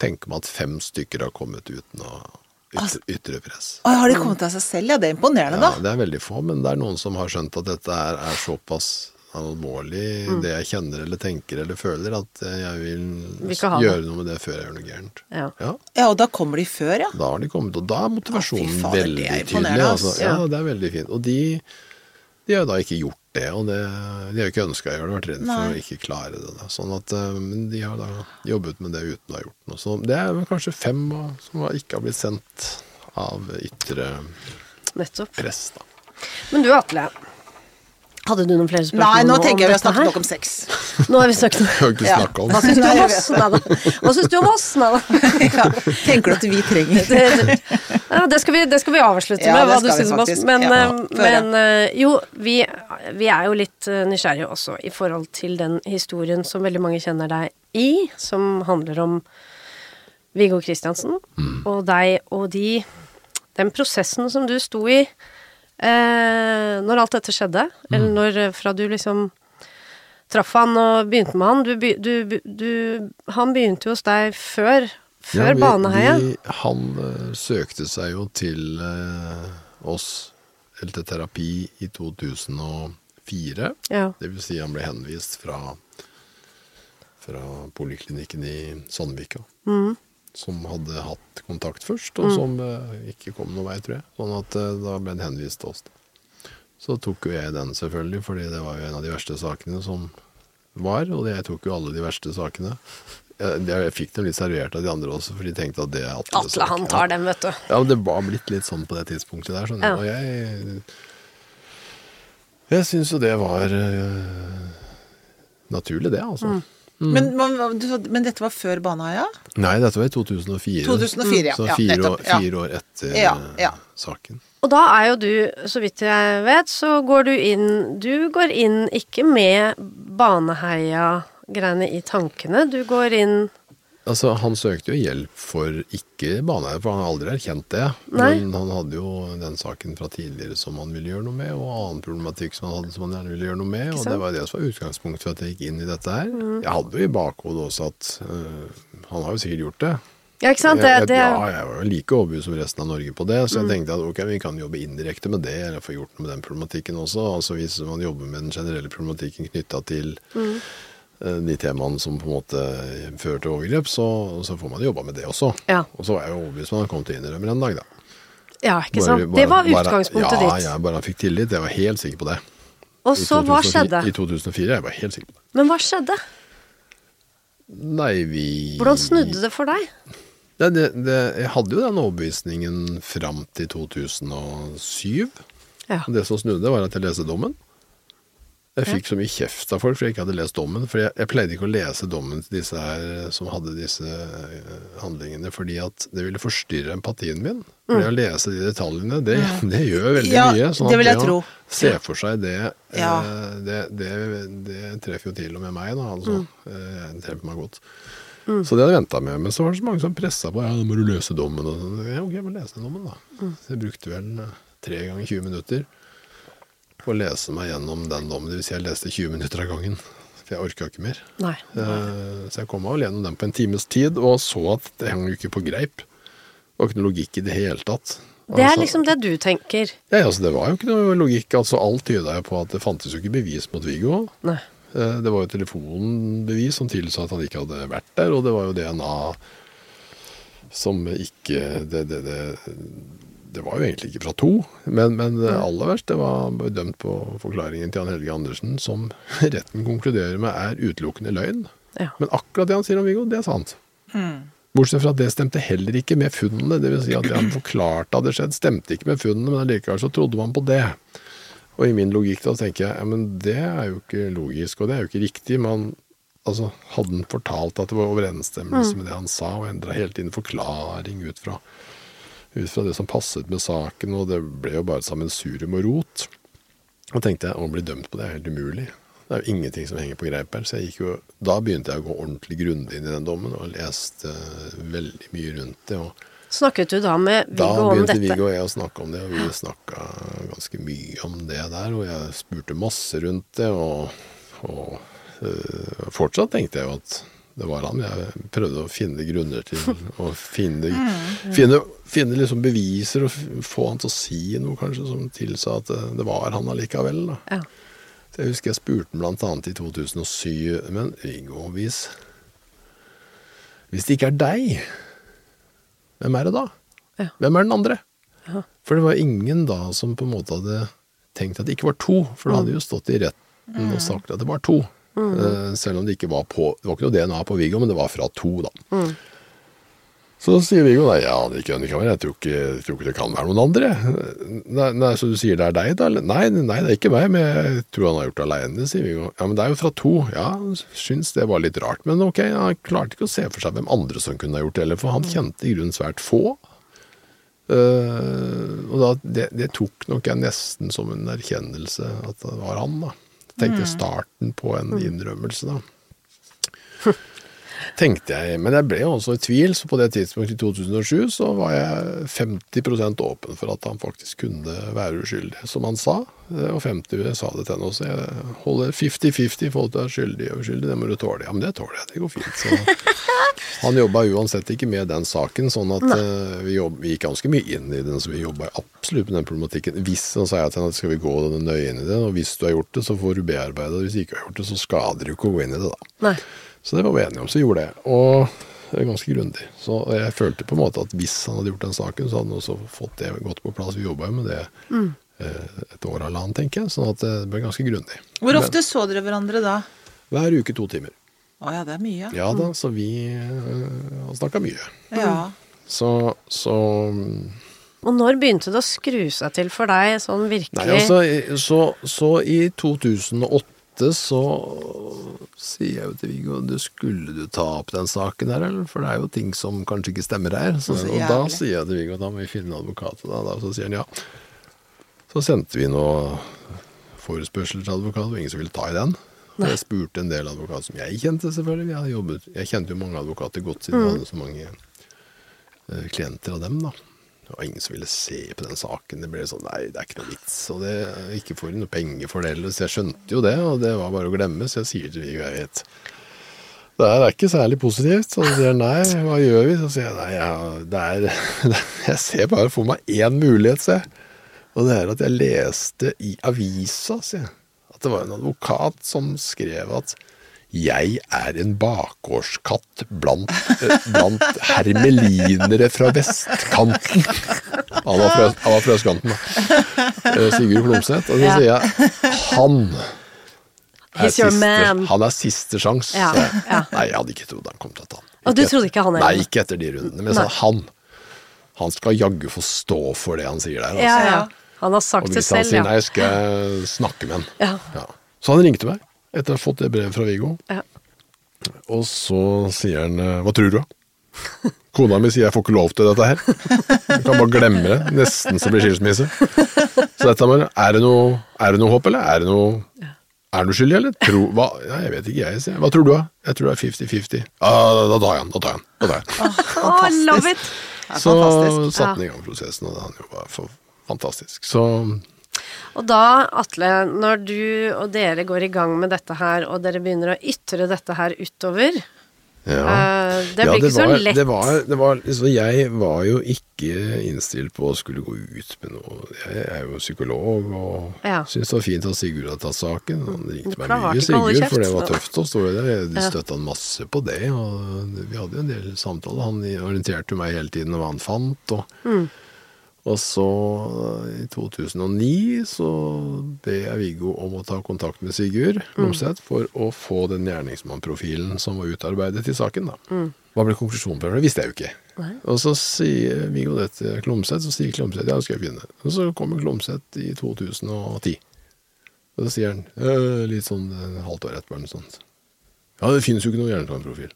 tenke meg at fem stykker har kommet uten å ytre, ytre press. Å, har de kommet av seg selv? Ja, det er imponerende, Ja, da. det er veldig få, men det er noen som har skjønt at dette er, er såpass alvorlig, Mm. det jeg kjenner eller tenker eller føler, at jeg vil, Vil gjøre noe med det før jeg gjør noe gærent. Ja. Ja, Ja, og da kommer de før, ja. da har de kommet, og da er motivasjonen ja, fader, veldig er tydelig. Altså. Ja, Ja. det er veldig fint. Og de, de har jo da ikke gjort det, og det, de har jo ikke ønska å gjøre det, vært redd for å ikke klare det. Da. Sånn at, eh, men de har da jobbet med det uten å ha gjort noe. Så det er vel kanskje fem som ikke har blitt sendt av ytre Nettopp. press, da. Men du, Atle. Hadde du noen flere spørsmål Nei, nå tenker jeg vi har snakket her? nok om sex. Nå har vi snakket Det ikke Ja. om. Hva syns du om oss? Nei da. Hva syns du om oss? Neida. ja. Tenker du at vi trenger Det, ja, det, skal vi, det skal vi avslutte Ja, med, hva du syns om oss. Men, Ja. eh, men eh, jo, vi, vi er jo litt eh, nysgjerrige også i forhold til den historien som veldig mange kjenner deg i, som handler om Viggo Kristiansen og deg og de Den prosessen som du sto i eh, når alt dette skjedde, eller når eh, fra du liksom traff han og begynte med han. Du, du, du, han begynte jo hos deg før, før Ja, Baneheia. han uh, søkte seg jo til uh, oss, eller til terapi, i 2004. 2004. Ja. Det vil si han ble henvist fra, fra poliklinikken i Sandvika. Mm. Som hadde hatt kontakt først, og som eh, ikke kom noen vei, tror jeg. Sånn at eh, da ble han henvist til oss. da. Så tok jo jeg den, selvfølgelig, fordi det var jo en av de verste sakene som var. Og jeg tok jo alle de verste sakene. Jeg, jeg fikk dem litt servert av de andre også, for de tenkte at det er Atle. Atle, han tar dem, vet du. Ja, men det var blitt litt sånn på det tidspunktet der, Sånn. Ja. Og jeg Jeg syns jo det var uh, naturlig, det, altså. Mm. Men, man- du men dette var før Baneheia? Nei, dette var i 2004. 2004, ja. Så Ja, fire, nettopp, år, ja. fire år etter Ja, ja. saken. Og da er jo du, så vidt jeg vet, så går du inn Du går inn ikke med Baneheia-greiene i tankene. Du går inn Altså, Han søkte jo hjelp for ikke baneeier, for han har aldri erkjent det. Nei. Men han hadde jo den saken fra tidligere som han ville gjøre noe med, og annen problematikk som han hadde som han gjerne ville gjøre noe med. Og? Mm. det var det som var utgangspunktet for at jeg gikk inn i dette her. Jeg hadde jo i bakhodet også at øh, han har jo sikkert gjort det. Ja, ikke sant? Det, jeg, ja, jeg var jo like overbevist som resten av Norge på det, så jeg tenkte at ok, vi kan jobbe indirekte med det, eller få gjort noe med den problematikken også. Altså Hvis man jobber med den generelle problematikken knytta til eh, de temaene som på en måte fører til overgrep, så, så får man jobba med det også. Ja. Og så var jeg jo overbevist om at han kom til å innrømme en dag, da. ja, ikke sant? bare- det var bare- utgangspunktet ja, ditt. Ja, bare han fikk tillit. Jeg var helt sikker på det. Og I så, hva skjedde? I 2004. Jeg var helt sikker på det. Men hva skjedde? Nei, vi Hvordan snudde det for deg? Det, det, det, jeg hadde jo den overbevisningen fram til 2007. Ja. Det som snudde, var at jeg leste dommen. Jeg fikk så mye kjeft av folk for jeg ikke hadde lest dommen. For jeg, jeg pleide ikke å lese dommen til disse her som hadde disse eh, handlingene, fordi at det ville forstyrre empatien min. For det å lese de detaljene, det, det gjør veldig Mm. Ja, mye. sånn det at vil jeg å tro. Se for seg det, Ja. eh, det, det, det treffer jo til og med meg, da. Altså. Mm. Eh, Det treffer meg godt. Så det hadde jeg venta med. Men så var det så mange som pressa på. Ja, nå må du løse dommen. Og sånn. ja, ok, jeg må lese dommen, da. Mm. Så jeg brukte vel eh, tre ganger 20 minutter å lese meg gjennom den dommen. Det vil si jeg leste 20 minutter av gangen. For jeg orka ikke mer. Nei. Eh, Så jeg kom meg vel gjennom den på en times tid, og så at det hang jo ikke på greip. Det var ikke noe logikk i det hele tatt. Det er Altså- liksom det du tenker. ja, altså Det var jo ikke noe logikk. altså Alt tyda jo på at det fantes jo ikke bevis mot Viggo. Nei. Eh, Det var jo telefonbevis som tilsa at han ikke hadde vært der, og det var jo DNA som ikke Det, det, det, det var jo egentlig ikke fra to, men, men aller verst, det var dømt på forklaringen til Jan Helge Andersen, som retten konkluderer med er utelukkende løgn. Ja. Men akkurat det han sier om Viggo, det er sant. Bortsett fra at det stemte heller ikke med funnene. Det vil si at det han forklarte hadde skjedd, stemte ikke med funnene, men allikevel så trodde man på det. Og i min logikk da tenker jeg ja, men det er jo ikke logisk, og det er jo ikke riktig. Man, altså, hadde han fortalt at det var overensstemmelse med det han sa, og endra hele tiden forklaring ut fra, ut fra det som passet med saken, og det ble jo bare sammensurium og rot. Og tenkte jeg å bli dømt på det er helt umulig. Det er jo ingenting som henger på greip her. Så jo, da begynte jeg å gå ordentlig grundig inn i den dommen, og leste veldig mye rundt det. og Snakket du da med Viggo om dette? Da begynte? Viggo og jeg å snakke om det, og vi snakka ganske mye om det der. Og jeg spurte masse rundt det, og, og øh, fortsatt tenkte jeg jo at det var han. Jeg prøvde å finne grunner til å finne, finne, finne liksom beviser og få han til å si noe kanskje som tilsa at det, det var han allikevel. Da. Ja. Jeg husker jeg spurte ham annet i 2007, men Viggo, hvis, hvis det ikke er deg, hvem er det da? Ja. Hvem er den andre? Ja. For det var ingen da som på en måte hadde tenkt at det ikke var to, for det hadde jo stått i retten og sagt at det var to. Eh, selv om det ikke var på Det var ikke noe DNA på Viggo, men det var fra to, da. Så sier Viggo nei, ja, det kan det ikke være. Jeg tror ikke, jeg tror ikke det kan være noen andre. Nei, nei, Så du sier det er deg, da? Nei, nei, det er ikke meg, men jeg tror han har gjort det aleine, sier Viggo. Ja, men det er jo fra to. Ja, syns det var litt rart. Men ok, han klarte ikke å se for seg hvem andre som kunne ha gjort det heller, for han kjente i grunnen svært få. Uh, og da, det, det tok nok jeg nesten som en erkjennelse at det var han, da. Tenkte starten på en innrømmelse, da. Tenkte jeg. Men jeg ble jo også i tvil, så på det tidspunktet i 2007 så var jeg 50% åpen for at han faktisk kunne være uskyldig, som han sa. Og 50 sa det til henne også. Jeg holder 50-50 i forhold til skyldig og uskyldig, det må du tåle. Ja, men det tåler jeg, det går fint. Så han jobba uansett ikke med den saken, sånn at uh, vi, jobb, vi, gikk ganske mye inn i den, så vi jobba absolutt med den problematikken. Hvis, så sa jeg til henne at skal vi gå nøye inn i det, og hvis du har gjort det, så får du bearbeide det. Hvis du ikke har gjort det, så skader du ikke å gå inn i det, da. Nei. Så det var vi enige om, så gjorde det. Og det er ganske grundig. Så jeg følte på en måte at hvis han hadde gjort den saken, så hadde han også fått det godt på plass. Vi jobba jo med det mm. et år eller annet, tenker jeg. Sånn at det ble ganske grundig. Hvor ofte Men, så dere hverandre da? Hver uke to timer. Å ja, det er mye. Ja da, så vi uh, har snakka mye. Ja. Så, så og når begynte det å skru seg til for deg, sånn virkelig? Nei, altså, så, så i 2008 så sier jeg jo til Viggo du skulle du ta opp den saken her, eller? For det er jo ting som kanskje ikke stemmer her. Så, og da sier jeg til Viggo da må vi finne en advokat. Og da, så sier han ja. Så sendte vi noe forespørsel til advokat, og ingen som ville ta i den. Nei. Jeg spurte en del advokater som jeg kjente, selvfølgelig. Jeg, jobbet, jeg kjente jo mange advokater godt siden mm. jeg hadde så mange uh, klienter av dem, da. Det var ingen som ville se på den saken. Det ble sånn Nei, det er ikke noe vits. Og det, ikke får noe penger for det heller. Så jeg skjønte jo det, og det var bare å glemme. Så jeg sier til jeg vet, det er ikke særlig positivt. Så han sier nei, hva gjør vi? Så sier jeg nei, ja, det er Jeg ser bare for meg én mulighet, jeg. Og det er at jeg leste i avisa, sier jeg. At det var en advokat som skrev at jeg er en bakgårdskatt blant, eh, blant hermelinere fra vestkanten. Han var fra, han var fra østkanten, da. Eh, Sigurd Klomsæt. Og så sier jeg han er siste, han er siste sjanse. Ja, ja. Nei, jeg hadde ikke trodd han kom til å ta han. Og du trodde ikke han Nei, ikke etter de rundene. Men jeg sa han. Han skal jaggu få stå for det han sier der. Altså. Ja, ja. Han har sagt det selv, ja. Og hvis han sier nei, skal jeg snakke med han. Ja. Så han ringte meg etter å ha fått det brevet fra Viggo. Ja. Og så sier han eh, Hva tror du, da? Kona mi sier jeg får ikke lov til dette her. Du kan bare glemme det. Nesten så blir skilsmisse. Så dette med, er det noe, er det noe håp, eller er det noe er du skyldig, eller? Tro, hva? Ja, jeg vet ikke, jeg. Sier. Hva tror du, da? Jeg tror det er 50-50. Ah, da tar jeg den. Da tar jeg den. Da tar jeg. Oh, love it. Så satte han i gang prosessen, og han jo var fantastisk. Så og da, Atle, når du og dere går i gang med dette her, og dere begynner å ytre dette her utover ja. Uh, det blir ja, det ikke var, så lett. Det var, det var, så jeg var jo ikke innstilt på å skulle gå ut med noe. Jeg er jo psykolog og ja. syns det var fint at Sigurd hadde tatt saken. Han ringte meg mye, Sigurd, for det var tøft å stå i det. De støtta han masse på det. og Vi hadde jo en del samtaler. Han orienterte meg hele tiden om hva han fant. og mm. Og så, i 2009, så ber jeg Viggo om å ta kontakt med Sigurd Lomseth mm. for å få den gjerningsmannprofilen som var utarbeidet i saken. da. Mm. Hva ble konklusjonen på det? Det visste jeg jo ikke. Nei. Og så sier Viggo det til Klomsæt, så sier Klomsæt ja, det skal jeg finne. Og så kommer Klomsæt i 2010. Og så sier han, øh, litt sånn øh, halvt år etterpå, eller noe sånt Ja, det finnes jo ikke noen gjerningsmannprofil.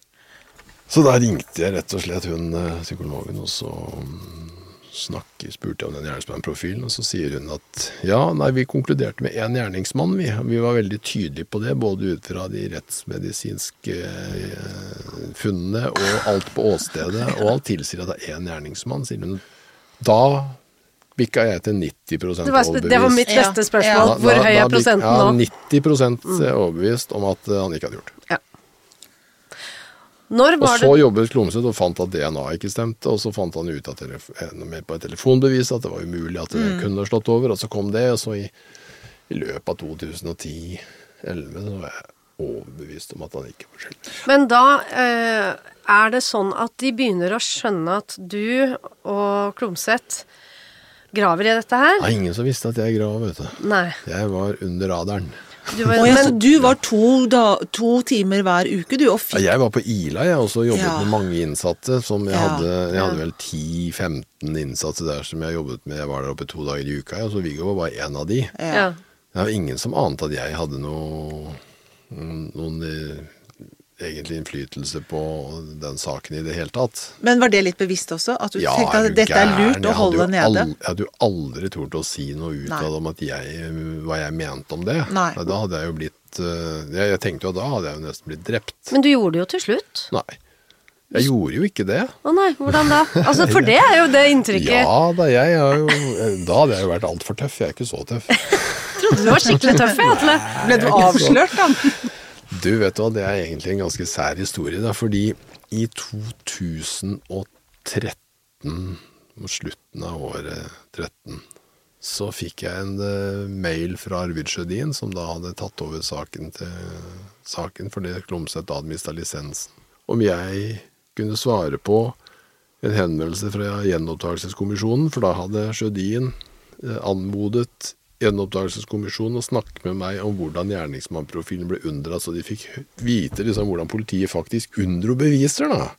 Så da ringte jeg rett og slett hun øh, psykologen, og så snakke, spurte jeg om den gjerningsmannprofilen, og så sier hun at ja, nei, vi konkluderte med én gjerningsmann, vi. Vi var veldig tydelige på det, både ut fra de rettsmedisinske eh, funnene og alt på åstedet, og alt tilsier at det er én gjerningsmann, sier hun. Da bikka jeg til 90% overbevist. Det var mitt beste spørsmål. Ja. Hvor høy er prosenten nå? Ja, 90 overbevist om at han ikke hadde gjort. Ja. Og så det... jobbet Klomsøt og fant at DNA ikke stemte, og så fant han ut at på et telefonbevis at det var umulig at det mm. kunne slått over, og så kom det, og så i, i løpet av 2010-2011 så var jeg overbevist om at han ikke var skyldig. Men da eh, er det sånn at de begynner å skjønne at du og Klomsæt graver i dette her? Det er ingen som visste at jeg grav, vet du. Nei. Jeg var under radaren. Du var, oh, ja, men, du var to, da, to, timer hver uke, du? Og fikk... Jeg var på Ila, jeg også jobbet ja. med mange innsatte. Som jeg, hadde, jeg hadde vel 10-15 innsatte der som jeg jobbet med. Jeg var der oppe to dager i uka, og så Viggo var bare én av de. Det var ingen som ante at jeg hadde noe, noen egentlig innflytelse på den saken i det hele tatt. Men var det litt bevisst også? At du ja, tenkte at dette er lurt å holde det Aldri, jeg hadde jo aldri tort å si noe utad om at jeg, hva jeg mente om det. Nei. Da hadde jeg jo blitt eh, jeg, jeg tenkte jo at da hadde jeg jo nesten blitt drept. Men du gjorde det jo til slutt? Nei. Jeg gjorde jo ikke det. Å nei, hvordan da? Altså, for det er jo det inntrykket. Ja da, jeg har jo Da hadde jeg jo vært altfor tøff. Jeg er ikke så tøff. Trodde du var skikkelig tøff, jeg, Atle. Ble du avslørt, da? Du, vet hva, det er egentlig en ganske sær historie, da, fordi i 2013, mot slutten av året 13, så fikk jeg en eh, mail fra Arvid Sjødin, som da hadde tatt over saken, til, saken fordi Klomsæt da hadde mista lisensen. Om jeg kunne svare på en henvendelse fra Gjenopptakelseskommisjonen, for da hadde Sjødin eh, anmodet Gjenopptakelseskommisjonen og snakke med meg om hvordan gjerningsmannprofilen ble unndratt, så de fikk vite liksom, hvordan politiet faktisk unndro beviser. da.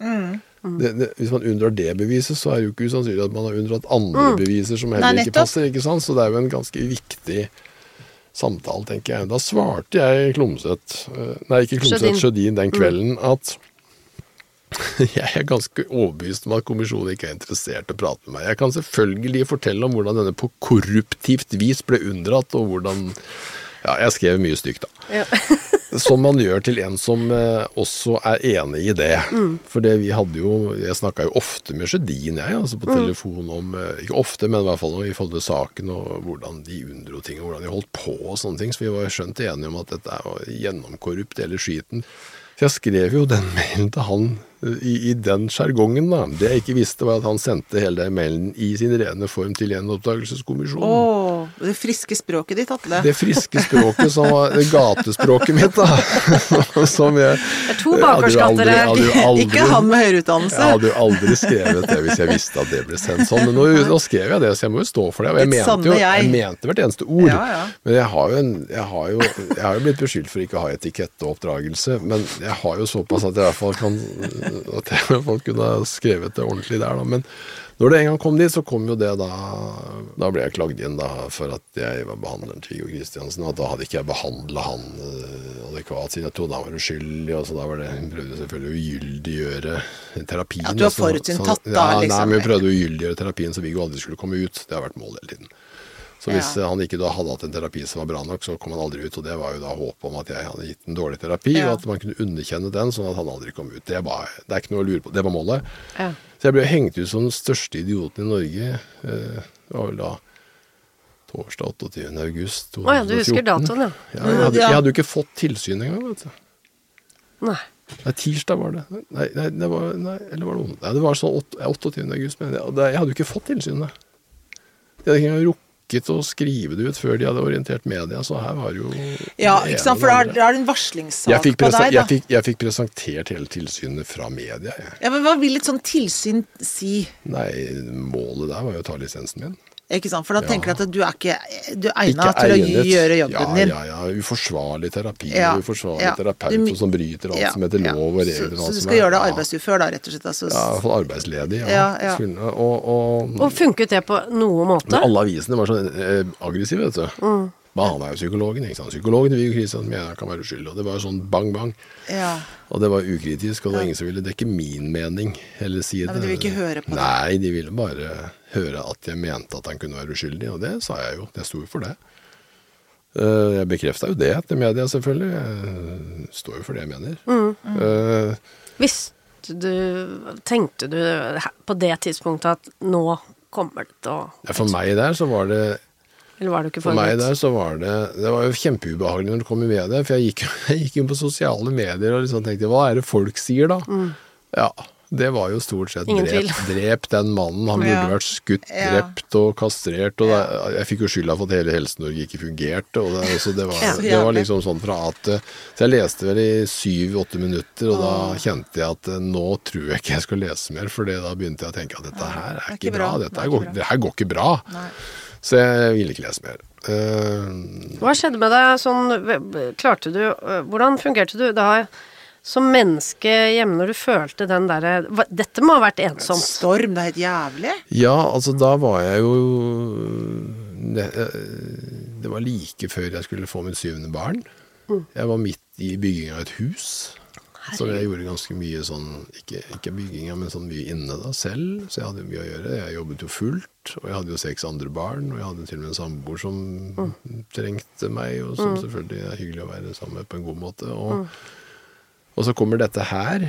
Det, det, hvis man unndrar det beviset, så er det jo ikke usannsynlig at man har unndratt andre beviser som heller Nei, ikke passer. ikke sant? Så det er jo en ganske viktig samtale, tenker jeg. Da svarte jeg Klomsæt, eh, nei ikke Klomsæt, Sjødin. Sjødin den kvelden at jeg er ganske overbevist om at kommisjonen ikke er interessert i å prate med meg. Jeg kan selvfølgelig fortelle om hvordan denne på korruptivt vis ble unndratt, og hvordan Ja, jeg skrev mye stygt, da. Ja. Som man gjør til en som eh, også er enig i det. For det vi hadde jo Jeg snakka jo ofte med Sjødin, jeg, altså på telefon om eh, Ikke ofte, men i hvert fall i forhold til saken og hvordan de unndro ting, og hvordan de holdt på og sånne ting. Så vi var skjønt enige om at dette var gjennomkorrupt, hele skiten. Så jeg skrev jo den mailen til han i, i den sjargongen, da. Det jeg ikke visste, var at han sendte hele mailen i sin rene form til Gjenopptakelseskommisjonen. Oh, det friske språket ditt, Atle. Det friske språket som var gatespråket mitt, da. som jeg Det er to bakerskatter her. Ikke han med høyere utdannelse. Jeg hadde jo aldri skrevet det hvis jeg visste at det ble sendt sånn. Men nå, nå skrev jeg det, så jeg må jo stå for det. Og jeg mente jo jeg. mente hvert eneste ord. Ja, ja. Men jeg har, en, jeg, har jo, jeg har jo blitt beskyldt for ikke å ha etikette og oppdragelse. Men jeg har jo såpass at jeg i hvert fall kan At fall kunne ha skrevet det ordentlig der, da. Men når det en gang kom dit, så kom jo det da Da ble jeg klagd inn da for at jeg var behandleren til Viggo Kristiansen, og at da hadde ikke jeg behandla han eh, adekvat, siden jeg trodde han var uskyldig. og så da var det, Hun prøvde selvfølgelig å ugyldiggjøre terapien. At du har altså. forutinntatt da, da, ja, liksom. Nei, men hun prøvde å ugyldiggjøre terapien så Viggo aldri skulle komme ut. Det har vært målet hele tiden. Så hvis Ja. han ikke da hadde hatt en terapi som var bra nok, så kom han aldri ut. Og det var jo da håpet om at jeg hadde gitt en dårlig terapi, Ja. og at man kunne underkjenne den, sånn at han aldri kom ut. Det, var, det er ikke noe å lure på. Det var målet. Ja. Så jeg ble hengt ut som den største idioten i Norge. Eh, Det var vel da torsdag 28. august Å ja, du husker datoen, ja. Jeg, hadde, jeg hadde jo ikke fått tilsyn engang, vet du. Nei. Nei, tirsdag var det. Nei, nei, det var, nei eller var det det var sånn åt- 28. august, men jeg, jeg hadde jo ikke fått tilsynet. De hadde ikke engang rukket å skrive det ut før de hadde orientert media, så her var jo Ja, ikke sant, for det er er det en varslingssak jeg fikk, på deg, da. jeg, fikk, jeg fikk presentert hele tilsynet fra media, jeg. Ja, men Hva vil et sånt tilsyn si? Nei, målet der var jo å ta lisensen min. Ikke sant, For da Ja. tenker du at du er ikke du er Ikke til til å gjøre jobben din. Ja, ja, ja. uforsvarlig terapi, Ja, uforsvarlig ja. terapeut Du- som bryter alt Ja, som heter lov og regler. Så, og så du skal er- gjøre deg arbeidsufør, da, rett og slett? Altså, Ja, iallfall arbeidsledig. Ja. Ja, ja. Og, og, Og funket det på noe måte? Men alle avisene var så eh, aggressive, vet du. Mm. Men han er jo psykologen, ikke sant. Psykologen Viggo Kristiansen mener han kan være uskyldig. Og det var jo sånn bang, bang. ja. Og det var ukritisk, og det var ingen som ville dekke min mening eller si det. men de ville ikke høre på det? Nei, de ville bare høre at jeg mente at han kunne være uskyldig, og det sa jeg jo. Jeg sto jo for det. Eh, Jeg bekrefta jo det til media, selvfølgelig. Jeg står jo for det jeg mener. Mm. Eh, Visste du Tenkte du på det tidspunktet at nå kommer det til å ja, For meg der så var det Eller var du ikke For meg der så var det Det var jo kjempeubehagelig når det kom i media, for jeg gikk, jeg gikk inn på sosiale medier og liksom tenkte hva er det folk sier da? Ja, det var jo stort sett Ingen drep, drep den mannen, han burde Ja. vært skutt, drept og kastrert, og det, jeg fikk jo skylda for at hele Helse-Norge ikke fungerte, og det, altså, det, var, det var liksom sånn fra at Så jeg leste vel i syv-åtte minutter, og da kjente jeg at eh, nå tror jeg ikke jeg skal lese mer, for da begynte jeg å tenke at dette her er ikke bra, dette her går, det her går ikke bra. Nei. Så jeg ville ikke lese mer. Uh, Hva skjedde med deg sånn Klarte du øh, Hvordan fungerte du da som menneske hjemme når du følte den derre Dette må ha vært ensomt. Storm, det er helt jævlig. Ja, altså da var jeg jo det, det var like før jeg skulle få mitt syvende barn. Jeg var midt i bygging av et hus. Så jeg gjorde ganske mye sånn, ikke, ikke bygginga, men sånn mye inne da selv. Så jeg hadde mye å gjøre. Jeg jobbet jo fullt, og jeg hadde jo seks andre barn. Og jeg hadde til og med en samboer som trengte meg, og som selvfølgelig er hyggelig å være sammen med på en god måte. Og, og så kommer dette her.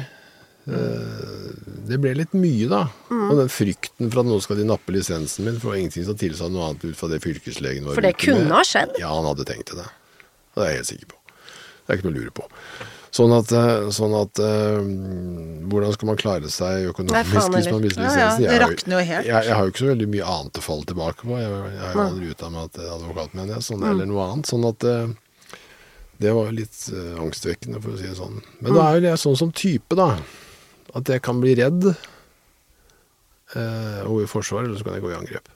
Eh, Det ble litt mye, da. Og den frykten for at nå skal de nappe lisensen min, for det var ingenting som tilsa noe annet ut fra det fylkeslegen var For det kunne ha skjedd. Ja, han hadde tenkt til det. Det er jeg helt sikker på. Det er ikke noe å lure på. Sånn at, eh, sånn at eh, Hvordan skal man klare seg økonomisk faen hvis man mister lisensen? Ja, ja, det rakner jo helt. Jeg, jeg har jo ikke så veldig mye annet å falle tilbake på. Jeg, jeg har jo aldri utdannet meg til advokat, mener jeg, sånn, eller noe annet. Sånn at uh, det var litt uh, angstvekkende, for å si det sånn. Men da er jo jeg sånn som type, da. At jeg kan bli redd uh, og i forsvar, eller så kan jeg gå i angrep.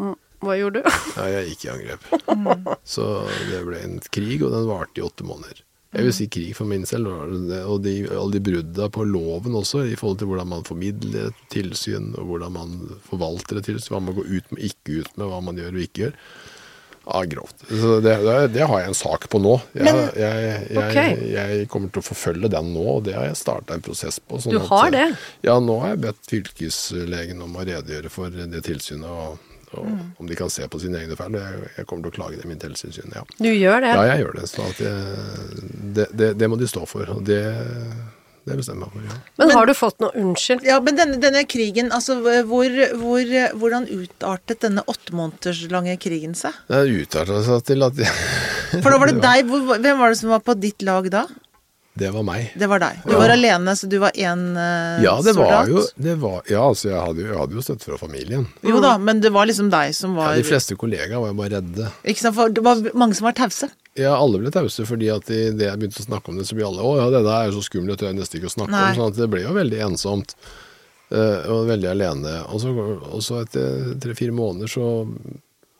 Mm. Hva gjorde du? Ja, jeg gikk i angrep. Så det ble en krig, og den varte i åtte måneder. Jeg vil si krig for min selv, og de, alle de brudda på loven også, i forhold til hvordan man formidler tilsyn, og hvordan man forvalter et tilsyn, hva man går ut med, ikke ut med, hva man gjør og ikke gjør. Ja, grovt. Så det, det, har jeg en sak på nå. Jeg, Men- jeg, jeg, okay. jeg kommer til å forfølge den nå, og det har jeg starta en prosess på. sånn Du at, har det? Ja, nå har jeg bedt fylkeslegen om å redegjøre for det tilsynet, og, og om de kan se på sine egne feil. Jeg, jeg kommer til å klage dem inn til Helsetilsynet, ja. Du gjør det? Ja, jeg gjør det. Så at jeg, det, det, det må de stå for, og det, det bestemmer jeg for. Ja. Men har du fått noe unnskyld? Ja, men denne, denne krigen, altså hvor, hvor, hvordan utartet denne åtte måneders lange krigen seg? Det utartet seg til at jeg, For da var det deg, hvem var det som var på ditt lag da? Det var meg. Det var deg. Du var alene, så du var én uh, Ja, det var jo det var, Ja, altså, jeg hadde, jo- jeg hadde jo støtte fra familien. Jo da, men det var liksom deg som var Ja, de fleste kollegaer var jo bare redde. Ikke sant, for det var mange som var tause. Ja, alle ble tause, fordi at i det jeg begynte å snakke om det, så ble alle Å ja, det der er jo så skummelt, det tør jeg nesten ikke å snakke Nei. om. Sånn at det ble jo veldig ensomt. eh, og veldig alene. Og så, og så etter tre-fire måneder så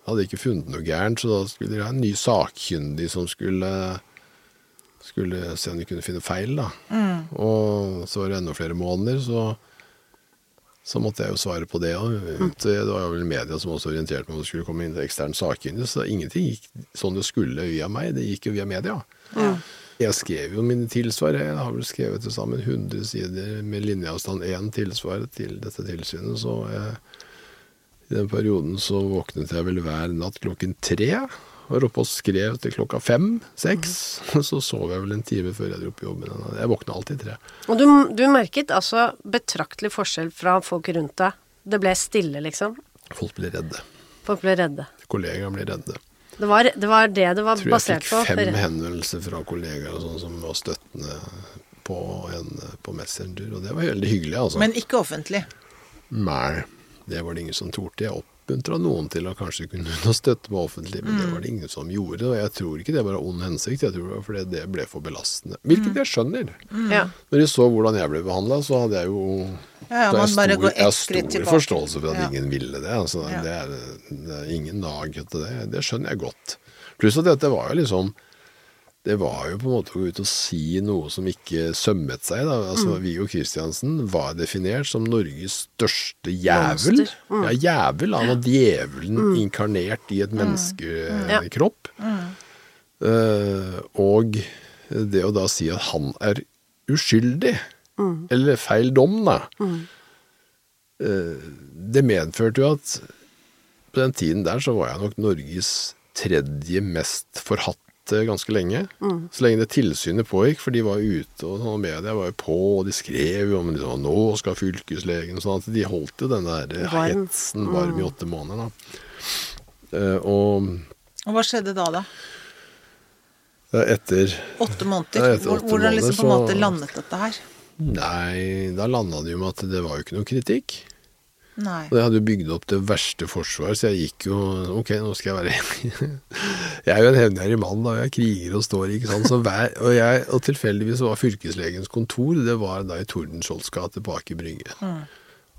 hadde jeg ikke funnet noe gærent, så da skulle de ha en ny sakkyndig som skulle skulle se om de kunne finne feil, da. Og så var det enda flere måneder, så så måtte jeg jo svare på det. Og det var vel media som også orienterte meg om det skulle komme inn ekstern Inn, Så ingenting gikk sånn det skulle via meg, det gikk jo via media. Jeg skrev jo mine tilsvar. Jeg har vel skrevet til sammen 100 sider med linjeavstand én tilsvar til dette tilsynet. Så jeg, i den perioden så våknet jeg vel hver natt klokken tre. Var oppe og skrev til klokka fem-seks. Så sov jeg vel en time før jeg dro på jobben. Jeg våkna alltid tre. Og du, du merket altså betraktelig forskjell fra folk rundt deg. Det ble stille, liksom. Folk ble redde. Folk ble redde. Kollegaer ble redde. Det var det var det, det var tror jeg fikk fem henvendelser fra kollegaer og sånn som var støttende på, en, på Messenger, og det var veldig hyggelig, altså. Men ikke offentlig. Nei, det var det ingen som torde. Jeg oppmuntra noen til å kanskje kunne støtte meg offentlig, men det var det ingen som gjorde. Og jeg tror ikke det var av ond hensikt, jeg tror det var fordi det ble for belastende. Hvilket jeg skjønner. Ja. Når de så hvordan jeg ble behandla, så hadde jeg jo Ja, ja, jeg bare stor, jeg har stor tilbake. forståelse for at Ja. ingen ville det. Altså, Ja. det, er, det er ingen dag etter det. Det skjønner jeg godt. Pluss at dette var jo liksom Det var jo på en måte å gå ut og si noe som ikke sømmet seg. Da. Altså, Mm. Viggo Kristiansen var definert som Norges største jævel. Mm. Ja, jævel. Han var djevelen inkarnert i et Ja. menneskekropp. Eh, og det å da si at han er uskyldig, eller feil dom, da, uh, det medførte jo at på den tiden der så var jeg nok Norges tredje mest forhatte ganske lenge. Så lenge det tilsynet pågikk, for de var ute, og sånn, media var jo på, og de skrev jo om liksom, nå skal fylkeslegen og sånn, at de holdt jo den der Varm. hetsen varm i åtte måneder. da. Uh, og Og hva skjedde da, da? eh, etter Åtte måneder? Ja, etter åtte Hvordan liksom på en måte landet dette her? Nei, da landa det jo med at det var jo ikke noe kritikk. Nei. Og jeg hadde jo bygd opp det verste forsvar, så jeg gikk jo Ok, nå skal jeg være Jeg er jo en hevngjerrig mann, da. og Jeg kriger og står, ikke sant. Så hver, og, jeg, og tilfeldigvis var fylkeslegens kontor Det var da i Tordenskiolds gate på Aker Brygge.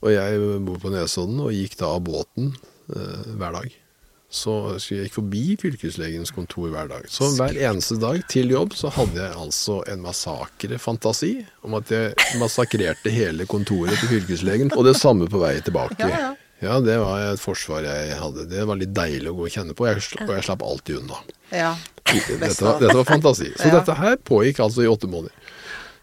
Og jeg bor på Nesodden og gikk da av båten eh, hver dag. Så jeg gikk forbi fylkeslegens kontor hver dag. Så hver eneste dag til jobb så hadde jeg altså en massakrefantasi om at jeg massakrerte hele kontoret til fylkeslegen, og det samme på vei tilbake. Ja, ja. Ja, det var et forsvar jeg hadde. Det var litt deilig å gå og kjenne på, og jeg slapp alltid unna. Ja. Dette var, dette var fantasi. Så dette her pågikk altså i åtte måneder.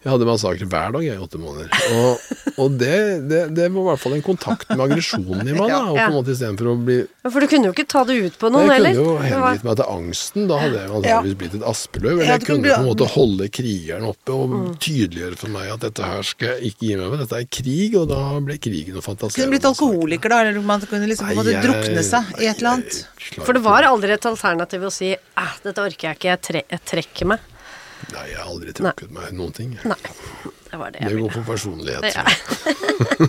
Jeg hadde massakre hver dag jeg, i åtte måneder. Og, og det, det, det var i hvert fall en kontakt med aggresjonen i meg. da, og på en måte Istedenfor å bli Ja, For du kunne jo ikke ta det ut på noen Jeg heller. kunne jo hengitt meg til angsten. Da hadde jeg antakeligvis blitt et aspeløv. Eller jeg kunne på en måte holde krigeren oppe og Mm. tydeliggjøre for meg at dette her skal jeg ikke gi meg med. Dette er krig, og da ble krigen å fantasere. Kunne blitt alkoholiker, da, eller man kunne liksom på en måte drukne seg i et eller annet. For det var aldri et alternativ å si 'æh, dette orker jeg ikke, jeg, tre jeg trekker meg. Nei, jeg har aldri trukket meg noen ting. Nei. Det var det Det jeg går ville. på personlighet. Ja.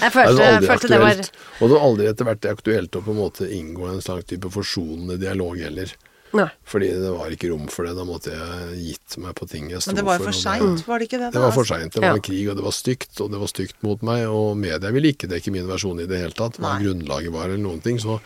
jeg. følte, Det aldri følte det var. Og det har aldri etter hvert aktuelt å på en måte inngå en slags type forsonende dialog heller. Nei. Fordi det var ikke rom for det. Da måtte jeg gitt meg på ting jeg sto Men det var jo for seint, var det ikke det? Det var for seint. Det var Ja. en krig, og det var stygt, og det var stygt mot meg. Og media ville ikke dekke min versjon i det hele tatt, hva grunnlaget var eller noen ting. Så,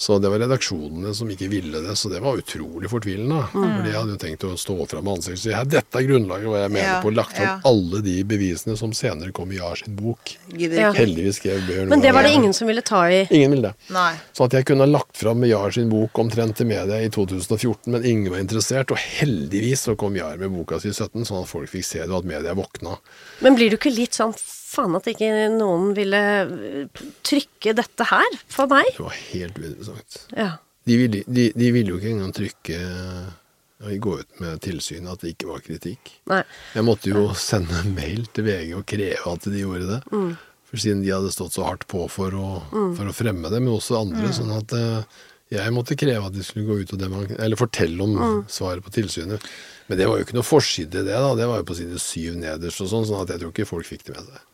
så det var redaksjonene som ikke ville det, så det var utrolig fortvilende. Mm. Fordi jeg hadde jo tenkt å stå fram med ansiktet og si dette er grunnlaget, hva jeg mener Ja, på. Lagt fram ja. alle de bevisene som senere kom i Jahr sin bok. Ja. Heldigvis skrev Bjørn Men det var det ingen som ville ta i. Ingen ville det. Nei. Så at jeg kunne ha lagt fram Jahr sin bok omtrent til media i 2014, men ingen var interessert. Og heldigvis så kom Jahr med boka si i 17, sånn at folk fikk se det, og at media våkna. Men blir du ikke litt sånn faen at ikke noen ville eh, trykke dette her for meg? Det var helt uinteressant. Ja. De ville, de, de ville jo ikke engang trykke og gå ut med tilsynet at det ikke var kritikk. Nei. Jeg måtte jo sende mail til VG og kreve at de gjorde det. Mm. For siden de hadde stått så hardt på for å, for å fremme det, men også andre. Mm. Sånn at eh, jeg måtte kreve at de skulle gå ut og deman- eller fortelle om Mm. svaret på tilsynet. Men det var jo ikke noe forside det, da. Det var jo på side syv nederst og sånn, sånn at jeg tror ikke folk fikk det med seg.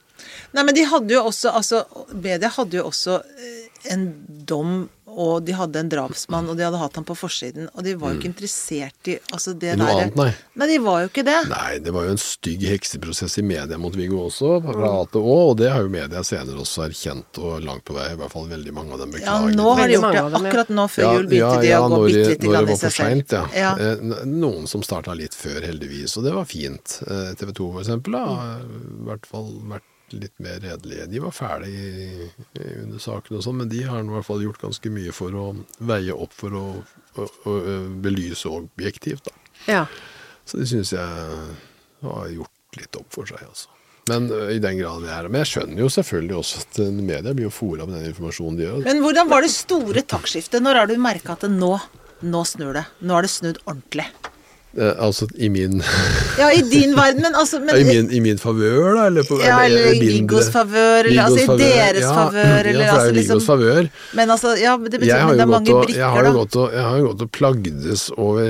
Nei, men de hadde jo også altså, Media hadde jo også eh, en dom, og de hadde en drapsmann, og de hadde hatt ham på forsiden. Og de var jo ikke interessert i altså det noe der, annet, nei. Nei, de var jo ikke det. Nei, det var jo en stygg hekseprosess i media mot Viggo også, fra A til Å, og det har jo media senere også erkjent, og langt på vei, i hvert fall veldig mange av dem Ja, nå har de gjort det. ja. Akkurat nå før jul begynte de å gå bitte det- lite når grann det i seg selv. sent, ja. Ja. Eh, Noen som starta litt før, heldigvis, og det var fint. Eh, TV 2 for eksempel har i hvert fall vært litt mer redelige. De var fæle i, i, under saken og sånn, men de har i hvert fall gjort ganske mye for å veie opp for å, å, å, å belyse objektivt, da. Ja. Så det syns jeg har gjort litt opp for seg, altså. Men i den grad det er Men jeg skjønner jo selvfølgelig også at media blir jo fora med den informasjonen de gjør. Men hvordan var det store taktskiftet? Når har du merka at det nå, nå snur det? Nå er det snudd ordentlig. Eh, altså i min, Ja, i din verden, men altså men, i min, i min favør, da? Eller, på, Ja, eller i mindre- Viggos favør, eller altså i deres ja, favør, eller ja, for det altså er jo liksom Viggos favør. Men altså, ja, det betyr at det er mange mange og, jeg har brikker, jo da. gått og, jeg gått og plagdes over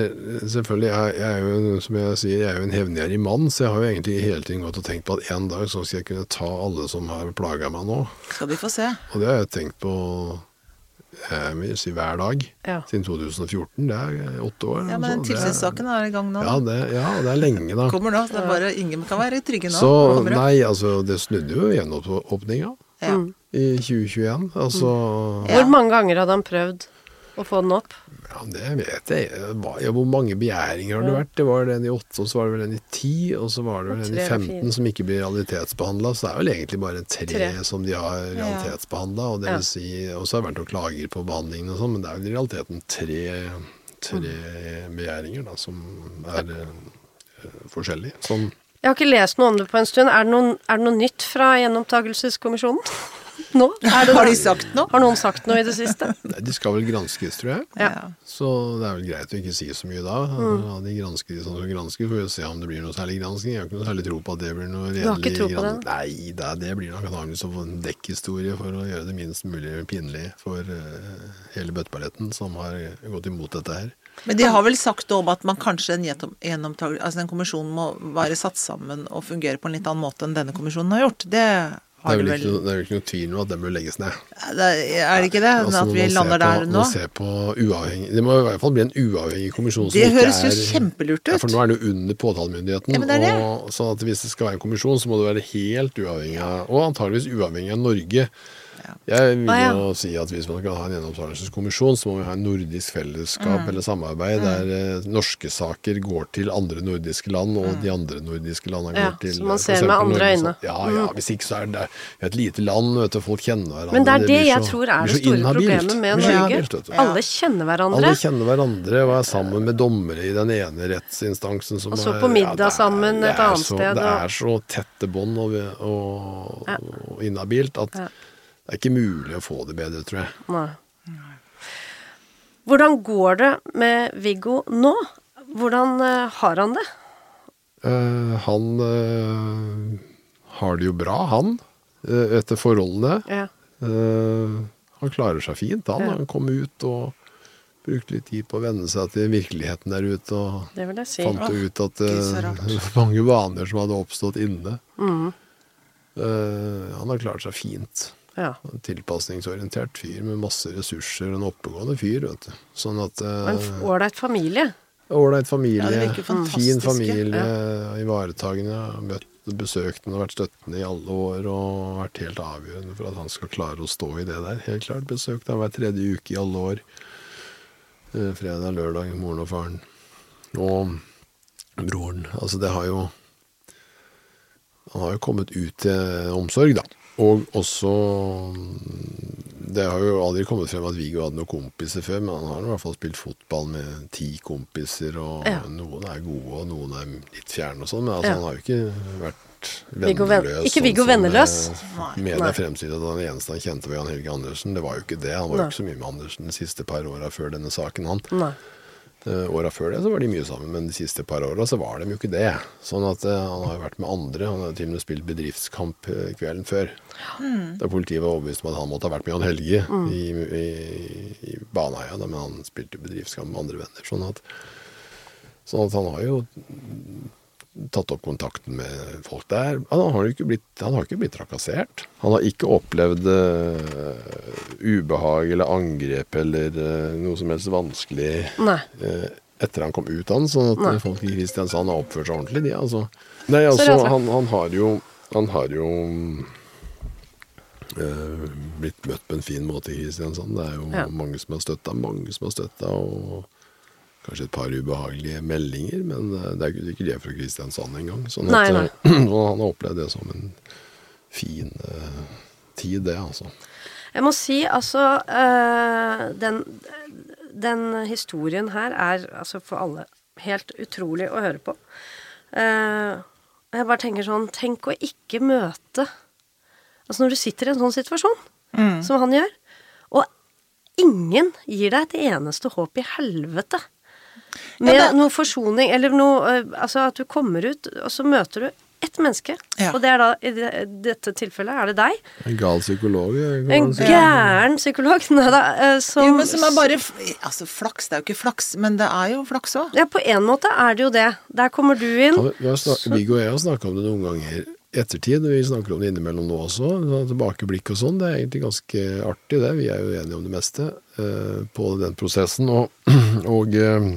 Selvfølgelig, jeg, jeg er jo, som jeg sier, jeg er jo en hevngjerrig mann, så jeg har jo egentlig hele tiden gått og tenkt på at en dag så skal jeg kunne ta alle som har plaga meg nå. Skal vi få se. Og det har jeg tenkt på jeg vil si hver dag Ja. siden 2014. Det er åtte år. Ja, men er- tilsynssaken er i gang nå. Ja, det, ja, det er lenge, da. Kommer nå, så det er bare ingen kan være trygge nå. Så nei, altså, det snudde jo gjenåpninga Ja. i 2021. Altså Ja. Hvor mange ganger hadde han prøvd å få den opp? Ja, det vet jeg. Ja, hvor mange begjæringer har det vært? Det var den i åtte, og så var det vel den i ti, og så var det vel den i tre 15 som ikke blir realitetsbehandla. Så det er vel egentlig bare tre, Tre. som de har realitetsbehandla. Og Ja. si, og så har det vært noen klager på behandlingen og sånn, men det er vel i realiteten tre, tre begjæringer da, som er uh, forskjellige. Sånn. Jeg har ikke lest noe om det på en stund. Er er det noe nytt fra gjenopptakelseskommisjonen? Nå? Det Har de sagt noe? Har noen sagt noe i det siste? Nei, De skal vel granskes, tror jeg. Ja. Så det er vel greit å ikke si så mye da. Mm. de gransker de sånn som gransker, granske, får vi se om det blir noe særlig gransking. Jeg har ikke noe særlig tro på at det blir noe redelig Du har ikke tro på det? gransking. Nei, det, det blir nok antakeligvis en dekkhistorie for å gjøre det minst mulig pinlig for uh, hele bøtteballetten som har gått imot dette her. Men de har vel sagt om at man kanskje en gjennom- gjennomtag- altså en kommisjon må være satt sammen og fungere på en litt annen måte enn denne kommisjonen har gjort. Det Det er vel ikke, noe- er ikke noe tvil om at den bør legges ned. Det er er det ikke det? Altså, at vi lander der på, nå? på uavhengig, det må i hvert fall bli en uavhengig kommisjon. som Det høres jo kjempelurt ut. Ja, for nå er det jo under påtalemyndigheten. Ja, det. Og, sånn at hvis det skal være en kommisjon, så må det være helt uavhengig av Og antageligvis uavhengig av Norge. Jeg vil Ah, ja. jo si at hvis man kan ha en gjennomsvarelseskommisjon, så må vi ha en nordisk fellesskap Mm. eller samarbeid der eh, norske saker går til andre nordiske land, og de andre nordiske landene Mm. Går til så man ser eksempel med andre øyne. Mm. Ja, ja. Hvis ikke så er det vi er et lite land, vet du, folk kjenner hverandre. Men det er det jeg så- tror er det store inhabilt. problemet med Det Norge. inhabilt. Alle kjenner hverandre. Alle kjenner hverandre og er sammen med dommere i den ene rettsinstansen som Og så på middag det sammen et annet sted, Det er så tette bånd og, og, og inhabilt at. Det er ikke mulig å få det bedre, tror jeg. Nei. Hvordan går det med Viggo nå? Hvordan eh, har han det? Uh, han uh, har det jo bra, han, Uh, etter forholdene. Ja. Eh, han klarer seg fint, han. Ja. Han kom ut og brukte litt tid på å venne seg til virkeligheten der ute. og Det vil jeg si. fant jo ut at det var mange vaner som hadde oppstått inne. Mm. Uh, han har klart seg fint. Ja. En tilpasningsorientert fyr med masse ressurser en oppegående fyr. vet du. Sånn at Og En eh, ålreit familie. Ålreit familie, Ja, det fin familie. familie, ivaretagende. Møtt, besøkt ham og vært støttende i alle år og vært helt avgjørende for at han skal klare å stå i det der. Helt klart. Besøkt han hver tredje uke i alle år. Eh, Fredag, lørdag, moren og faren. Og broren. Altså, det har jo Han har jo kommet ut til omsorg, da. Og også Det har jo aldri kommet frem at Viggo hadde noen kompiser før, men han har i hvert fall spilt fotball med ti kompiser, og Ja. noen er gode, og noen er litt fjerne og sånn, men altså, Ja. han har jo ikke vært venneløs. ikke Viggo sånn venneløs. Sånn, med det fremstilte at han eneste han kjente var Jan Helge Andersen. Det var jo ikke det. Han var jo ikke så mye med Andersen de siste par åra før denne saken, han. Nei. Uh, åra før det så var de mye sammen, men de siste par åra så var de jo ikke det. Sånn at uh, han har jo vært med andre. Han har til og med spilt bedriftskamp kvelden før. Da politiet var overbevist om at han måtte ha vært med Jan Helge i, i, i Baneheia, men han spilte bedriftskamp med andre venner. Sånn at, sånn at han har jo tatt opp kontakten med folk der. Han har jo ikke blitt, han har ikke blitt trakassert. Han har ikke opplevd uh, ubehag eller angrep eller uh, noe som helst vanskelig eh, etter han kom ut av den, sånn at Nei. folk i Kristiansand har oppført seg ordentlig, de, altså. Nei, altså, han, han har jo Han har jo blitt møtt på en fin måte i Kristiansand. Det er jo Ja. mange som har støtta, mange som har støtta, og kanskje et par ubehagelige meldinger, men eh, det er ikke det de er fra Kristiansand engang. Sånn Nei, at nei. eh, og han har opplevd det som en fin uh, tid, det, altså. Jeg må si altså eh, den, den historien her er altså for alle helt utrolig å høre på. Uh, jeg bare tenker sånn Tenk å ikke møte Altså når du sitter i en sånn situasjon som han gjør, og ingen gir deg et eneste håp i helvete. Med det- noe forsoning, eller noe eh, Altså at du kommer ut, og så møter du ett menneske. Ja. Og det er da, i dette tilfellet, er det deg. En gal psykolog. eh, En si. gæren psykolog nei da, eh, som, Jo, men som er bare Altså, flaks, det er jo ikke flaks, men det er jo flaks òg. Ja, på en måte er det jo det. Der kommer du inn. Ja, vi har snak- Viggo og jeg har snakka om det noen ganger ettertid. Vi snakker om det innimellom nå også. sånn Tilbakeblikk og sånn. Det er egentlig ganske artig, det. Vi er jo enige om det meste eh, på den prosessen. Og, og eh,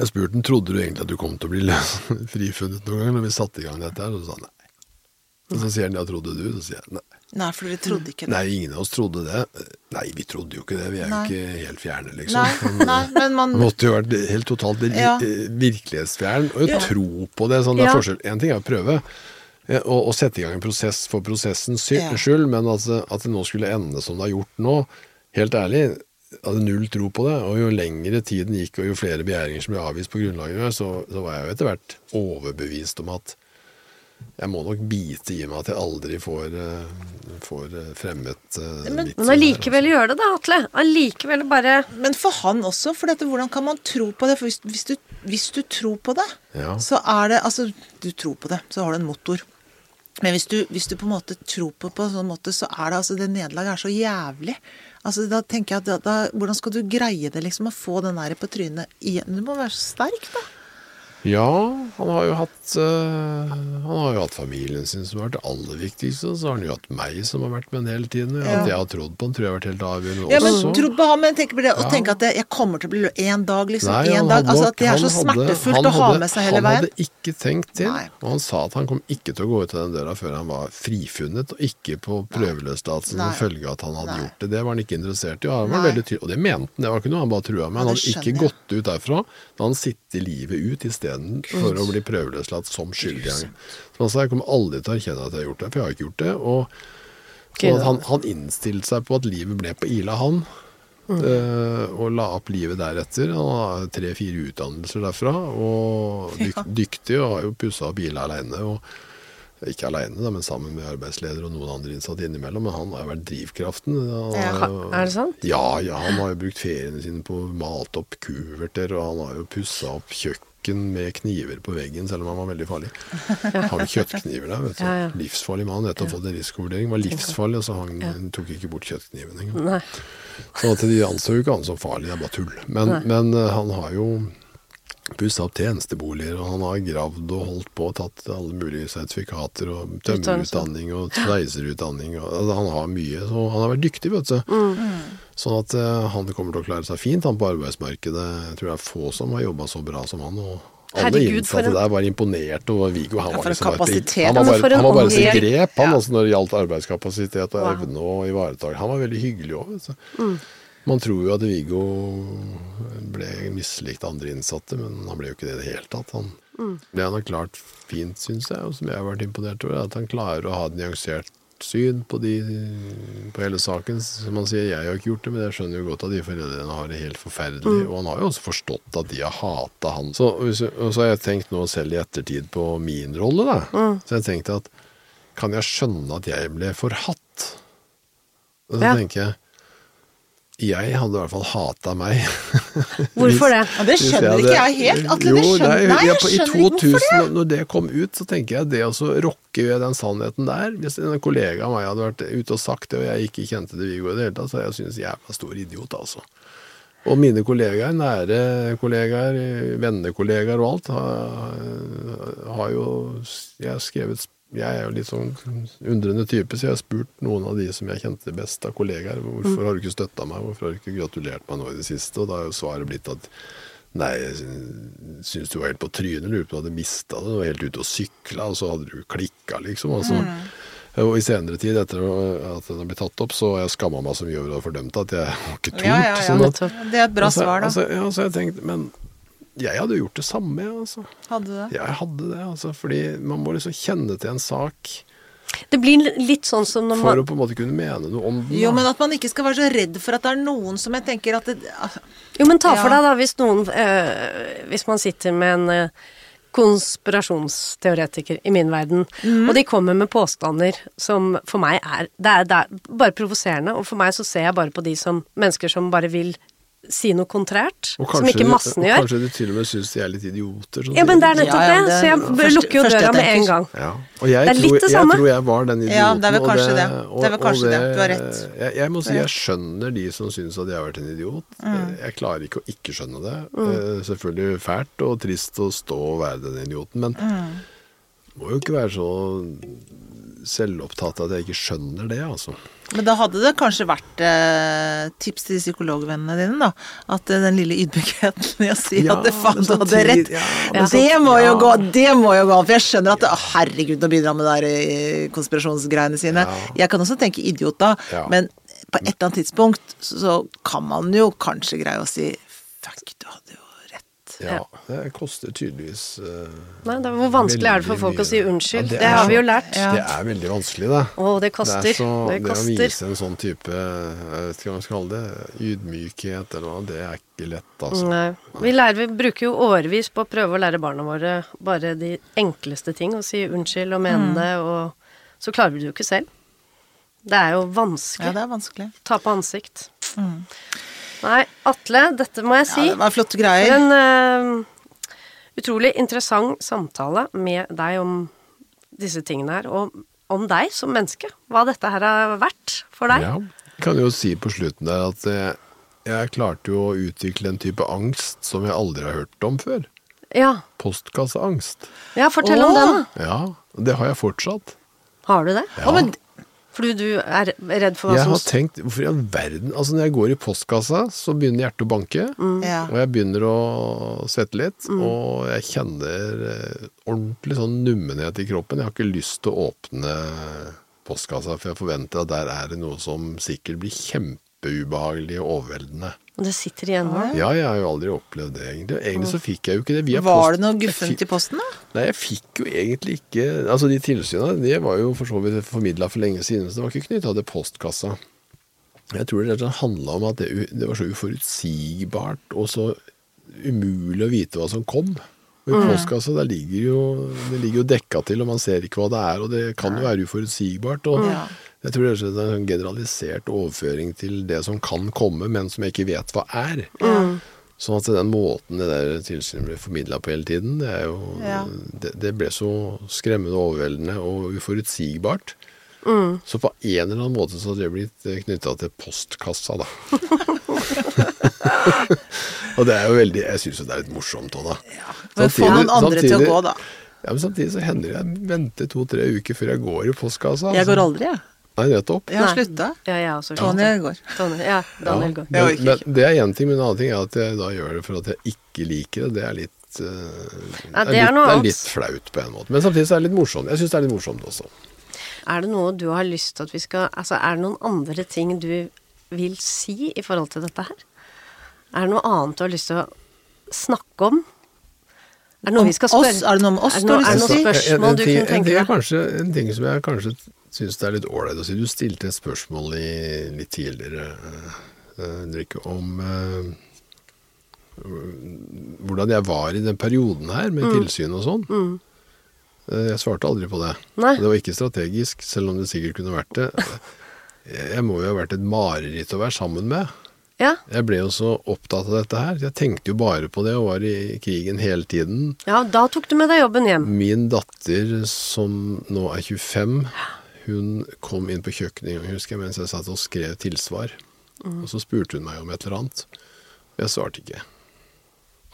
jeg spurte han trodde du egentlig at du kom til å bli frifunnet noen gang når vi satte i gang dette her. Og så sa han nei. Og så sier han ja, trodde du? Så sier jeg nei. Nei, for dere trodde ikke det. Nei, ingen av oss trodde det. Nei, vi trodde jo ikke det. Vi er Nei. jo ikke helt fjerne, liksom. Nei, nei, men man måtte jo vært helt totalt Ja. eh, virkelighetsfjern og Ja. tro på det. Sånn, det er Ja. forskjell. En ting er å prøve eh, å, å sette i gang en prosess for prosessens skyld, men altså, at det nå skulle ende som det har gjort nå, helt ærlig, hadde null tro på det. Og jo lengre tiden gikk, og jo flere begjæringer som ble avvist på grunnlaget så, så var jeg jo etter hvert overbevist om at jeg må nok bite i meg at jeg aldri får, eh, får eh, fremmet eh, Men- mitt Men allikevel gjøre det, da, Atle. Allikevel bare Men for han også, for dette, hvordan kan man tro på det? For hvis, hvis, du, hvis du tror på det, Ja. så er det Altså, du tror på det, så har du en motor. Men hvis du, hvis du på en måte tror på det på en sånn måte, så er det altså Det nederlaget er så jævlig. Altså, da tenker jeg at da, da, Hvordan skal du greie det, liksom? Å få den der på trynet igjen? Du må være så sterk, da. Ja, han har jo hatt uh, Han har jo hatt familien sin som har vært det aller viktigste, så har han jo hatt meg som har vært med han hele tiden. Ja. At jeg har trodd på han, tror jeg har vært helt avgjørende Ja, men også. trodd på ham, men tenk på det, og tenk at det, jeg kommer til å bli løs en dag, liksom. Nei, en dag. Altså at det er så smertefullt hadde, å ha med seg hele Han veien. hadde ikke tenkt til, Nei. og han sa at han kom ikke til å gå ut av den døra før han var frifunnet, og ikke på prøveløslatelse som følge av at han hadde Nei. gjort det. Det var han ikke interessert i, og han var veldig tydelig. Og det mente han, det var ikke noe han bare trua med. Han hadde ikke gått ut derfra. Da han sittet livet ut istedenfor å bli prøveløslatt som skyldig. Som han sa jeg kommer aldri til å erkjenne at jeg har gjort det, for jeg har ikke gjort det. og så at han, han innstilte seg på at livet ble på Ila, han. eh, og la opp livet deretter. Han har tre-fire utdannelser derfra. Og dyk, dyktig, og har jo pussa opp Ila aleine. Ikke aleine, men sammen med arbeidsleder og noen andre innsatte innimellom. Men han har jo vært drivkraften. Han Ja. Er det sant? Ja, ja, han har jo brukt feriene sine på å male opp kuverter, og han har jo pussa opp kjøkken med kniver på veggen, selv om han var veldig farlig. Har du kjøttkniver der, vet du. Ja, ja. Livsfarlig mann, Etter å ha fått en risikovurdering. Var livsfarlig, og så hang, tok ikke bort kjøttkniven engang. Nei. Så at de anså jo ikke han som farlig, det er bare tull. Men, men eh, han har jo pussa opp tjenesteboliger, og han har gravd og holdt på og tatt alle mulige sertifikater og tømmerutdanning og sveiserutdanning. Og, altså, han har mye, så han har vært dyktig, vet du. Mm. Sånn at uh, han kommer til å klare seg fint han på arbeidsmarkedet. Jeg tror det er få som har jobba så bra som han. og alle innsatte der var imponert over Viggo. Han Ja, var liksom bare- Han var for bare, han var bare så grep, han Ja. altså, når det gjaldt arbeidskapasitet og Wow. evne og ivaretak. Han var veldig hyggelig òg. Mm. Man tror jo at Viggo ble mislikt andre innsatte, men han ble jo ikke det i det hele tatt. Han, Mm. Det han har klart fint, syns jeg, og som jeg har vært imponert over, er at han klarer å ha et nyansert syn på, de, på hele saken. Som han sier, jeg har ikke gjort det, men jeg skjønner jo godt at de foreldrene har det helt forferdelig. Og han har jo også forstått at de har hata han. Så, og så har jeg tenkt nå selv i ettertid på min rolle, da. Så jeg tenkte at kan jeg skjønne at jeg ble forhatt? Og så Ja. tenker jeg jeg hadde i hvert fall hata meg. Hvorfor det? Ja, det skjønner hadde- ikke jeg helt. Atle, det Jo, skjønner nei, jeg skjønner I ikke hvorfor 2000, når det kom ut, så tenker jeg det å rokker rokke ved den sannheten der Hvis en kollega av meg hadde vært ute og sagt det, og jeg ikke kjente det Viggo i det hele tatt, så hadde jeg syntes jeg var en stor idiot, altså. Og mine kollegaer, nære kollegaer, vennekollegaer og alt, har, har jo Jeg har skrevet Jeg er jo litt sånn undrende type, så jeg har spurt noen av de som jeg kjente best av kollegaer, hvorfor har du ikke støtta meg, hvorfor har du ikke gratulert meg nå i det siste? Og da har jo svaret blitt at Nei, jeg syns du var helt på trynet, lurer på om du hadde mista det, du var helt ute og sykla, og så hadde du klikka, liksom. Altså. Og i senere tid, etter at den har blitt tatt opp, så har jeg skamma meg så mye over å ha fordømt at jeg har ikke tort. Ja, ja, ja. sånn at, Det er et bra altså, svar, da. Altså, ja, så jeg tenkte, men jeg hadde gjort det samme, altså. Hadde du det? Jeg hadde det, altså. Fordi man må liksom kjenne til en sak Det blir litt sånn som når man for å på en måte kunne mene noe om den. Jo, men at man ikke skal være så redd for at det er noen som jeg tenker at det, Jo, men ta for Ja. deg da, hvis noen øh, Hvis man sitter med en øh, konspirasjonsteoretiker i min verden, Mm. og de kommer med påstander som for meg er Det er, det er bare provoserende, og for meg så ser jeg bare på de som mennesker som bare vil si noe kontrært, som ikke massen gjør. og. Kanskje de til og med syns de er litt idioter. sånn Ja, men det er nettopp Ja, ja, det, det så jeg første- lukker jo første døra med en gang. Ja, og jeg, Det er litt det samme. jeg tror jeg var den idioten. Ja, det er vel kanskje det. Det er vel kanskje det. Du har rett. Jeg, jeg må si jeg skjønner de som syns at jeg har vært en idiot. Mm. Jeg klarer ikke å ikke skjønne det. Mm. Selvfølgelig fælt og trist å stå og være den idioten, men Mm. må jo ikke være så selvopptatt at jeg ikke skjønner det, altså. Men da hadde det kanskje vært eh, tips til psykologvennene dine, da. At eh, den lille ydmykheten i å si Ja, at det faen du hadde rett, ja, ja, det så- må jo ja. gå, det må jo gå an. For jeg skjønner at det, å, herregud, nå begynner han med de der eh, konspirasjonsgreiene sine. Ja. Jeg kan også tenke idiot da, Ja. men på et eller annet tidspunkt så, så kan man jo kanskje greie å si fuck, du hadde jo. Ja, det koster tydeligvis uh, Nei, det er, hvor vanskelig er det for folk folk å si unnskyld? Ja, det, det, har vi jo lært. Ja. Det er veldig vanskelig, det. Å, det koster. Det, er så, det det å vise en sånn type jeg vet ikke hva man skal kalle det, ydmykhet eller noe, det er ikke lett, altså. Nei. Vi, lærer, vi bruker jo årevis på å prøve å lære barna våre bare de enkleste ting. Å si unnskyld og mene det, og så klarer vi det jo ikke selv. Det er jo vanskelig. Ja, det er vanskelig. Ta på ansikt. Nei, Atle, dette må jeg si. Ja, det var flotte greier. en uh, utrolig interessant samtale med deg om disse tingene her, og om deg som menneske. Hva dette her har vært for deg. Ja, jeg kan jo si på slutten der at jeg, jeg klarte jo å utvikle en type angst som jeg aldri har hørt om før. Ja. Postkasseangst. ja, fortell om den, da. Ja, det har jeg fortsatt. Har du det? Ja. Å, men Fordi du er redd for hva Jeg som har tenkt, hvorfor i all verden Altså Når jeg går i postkassa, så begynner hjertet å banke. ja. Og jeg begynner å svette litt, og jeg kjenner eh, ordentlig sånn nummenhet i kroppen. Jeg har ikke lyst til å åpne postkassa, for jeg forventer at der er det noe som sikkert blir kjempeubehagelig og overveldende. Og det sitter igjen nå? Ja, jeg har jo aldri opplevd det, egentlig. Egentlig så fikk jeg jo ikke det via Var post. det noe guffent i posten, da? Nei, jeg fikk jo egentlig ikke Altså, de tilsynene, de var jo for så vidt formidla for lenge siden, så det var ikke knytta til postkassa. Jeg tror det rett og slett handla om at det, det var så uforutsigbart og så umulig å vite hva som kom. Og I postkassa der ligger jo, det ligger jo dekka til, og man ser ikke hva det er. Og det kan jo være uforutsigbart. og Ja. Jeg tror det er en sånn generalisert overføring til det som kan komme, men som jeg ikke vet hva er. Sånn at den måten det der tilsynet ble formidla på hele tiden, det, jo, Ja. det, det ble så skremmende overveldende og uforutsigbart. Så på en eller annen måte så hadde det blitt knytta til postkassa, da. og det er jo veldig Jeg syns jo det er litt morsomt òg, da. Men få noen andre til å gå, da. Ja, men Samtidig så hender det jeg venter to-tre uker før jeg går i postkassa. Jeg altså. går aldri, jeg. Nei, nettopp. Jeg har slutta. Ja, jeg også. Tony går. Ja, Daniel går. Jeg orker Men, men det er én ting, men en annen ting er at jeg da gjør det for at jeg ikke liker det. Det er litt, uh, Ja, det er litt, er litt flaut på en måte. Men samtidig så er det litt morsomt. Jeg syns det er litt morsomt også. Er det noe du har lyst til at vi skal Altså, er det noen andre ting du vil si i forhold til dette her? Er det noe annet du har lyst til å snakke om? Er det noe Om vi skal spørre oss? Er det noe om oss Er det noe, er det noe å si? spørsmål en, du kunne en, ting tenke deg? en ting som jeg kanskje syns det er litt ålreit å si. Du stilte et spørsmål i, litt tidligere, uh, om eh, hvordan jeg var i den perioden her med Mm. tilsyn og sånn. Eh, Jeg svarte aldri på det. Nei. Det var ikke strategisk, selv om det sikkert kunne vært det. Jeg må jo ha vært et mareritt å være sammen med. Ja, Jeg ble jo så opptatt av dette her. Jeg tenkte jo bare på det og var i krigen hele tiden. ja, da tok du med deg jobben hjem. Min datter, som nå er 25, hun kom inn på kjøkkenet en gang, husker jeg, mens jeg satt og skrev tilsvar. Og så spurte hun meg om et eller annet. Jeg svarte ikke.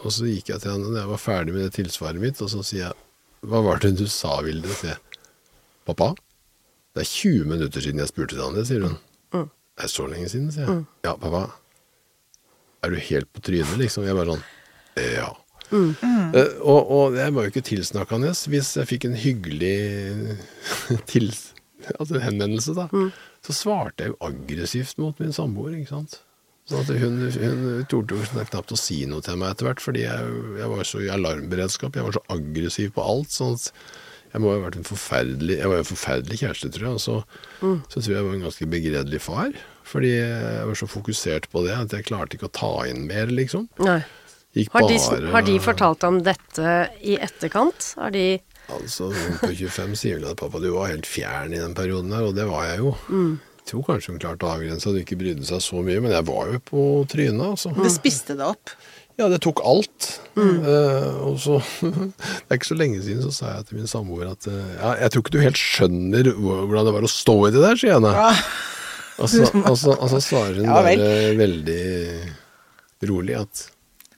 Og så gikk jeg til henne når jeg var ferdig med det tilsvaret mitt, og så sier jeg Hva var det du sa, Vilde? sier jeg. Pappa, det er 20 minutter siden jeg spurte deg om det, sier hun. Det er så lenge siden, sier jeg. Ja, pappa. Er du helt på trynet, liksom? Jeg bare sånn Ja. Eh, og, og jeg var jo ikke tilsnakkende hvis jeg fikk en hyggelig tils, altså henvendelse, da. Så svarte jeg jo aggressivt mot min samboer, ikke sant. Så at hun, hun torde jo knapt å si noe til meg etter hvert, fordi jeg, jeg var så i alarmberedskap. Jeg var så aggressiv på alt. sånn at jeg må ha vært en forferdelig Jeg var en forferdelig kjæreste, tror jeg. Og så, så tror jeg jeg var en ganske begredelig far. Fordi jeg var så fokusert på det at jeg klarte ikke å ta inn mer, liksom. Nei. Har de, har de fortalt om dette i etterkant? Har de Altså, på 25 sier hun at pappa, du var helt fjern i den perioden der, og det var jeg jo. Jeg tror kanskje hun klarte å avgrense at hun ikke brydde seg så mye, men jeg var jo på trynet, altså. Det spiste deg opp. Ja, det tok alt. Eh, og så Det er ikke så lenge siden så sa jeg til min samboer at eh, ja, jeg tror ikke du helt skjønner hvordan det var å stå i det der, sier jeg henne. Og så og så- og så svarer hun Ja vel. bare veldig rolig at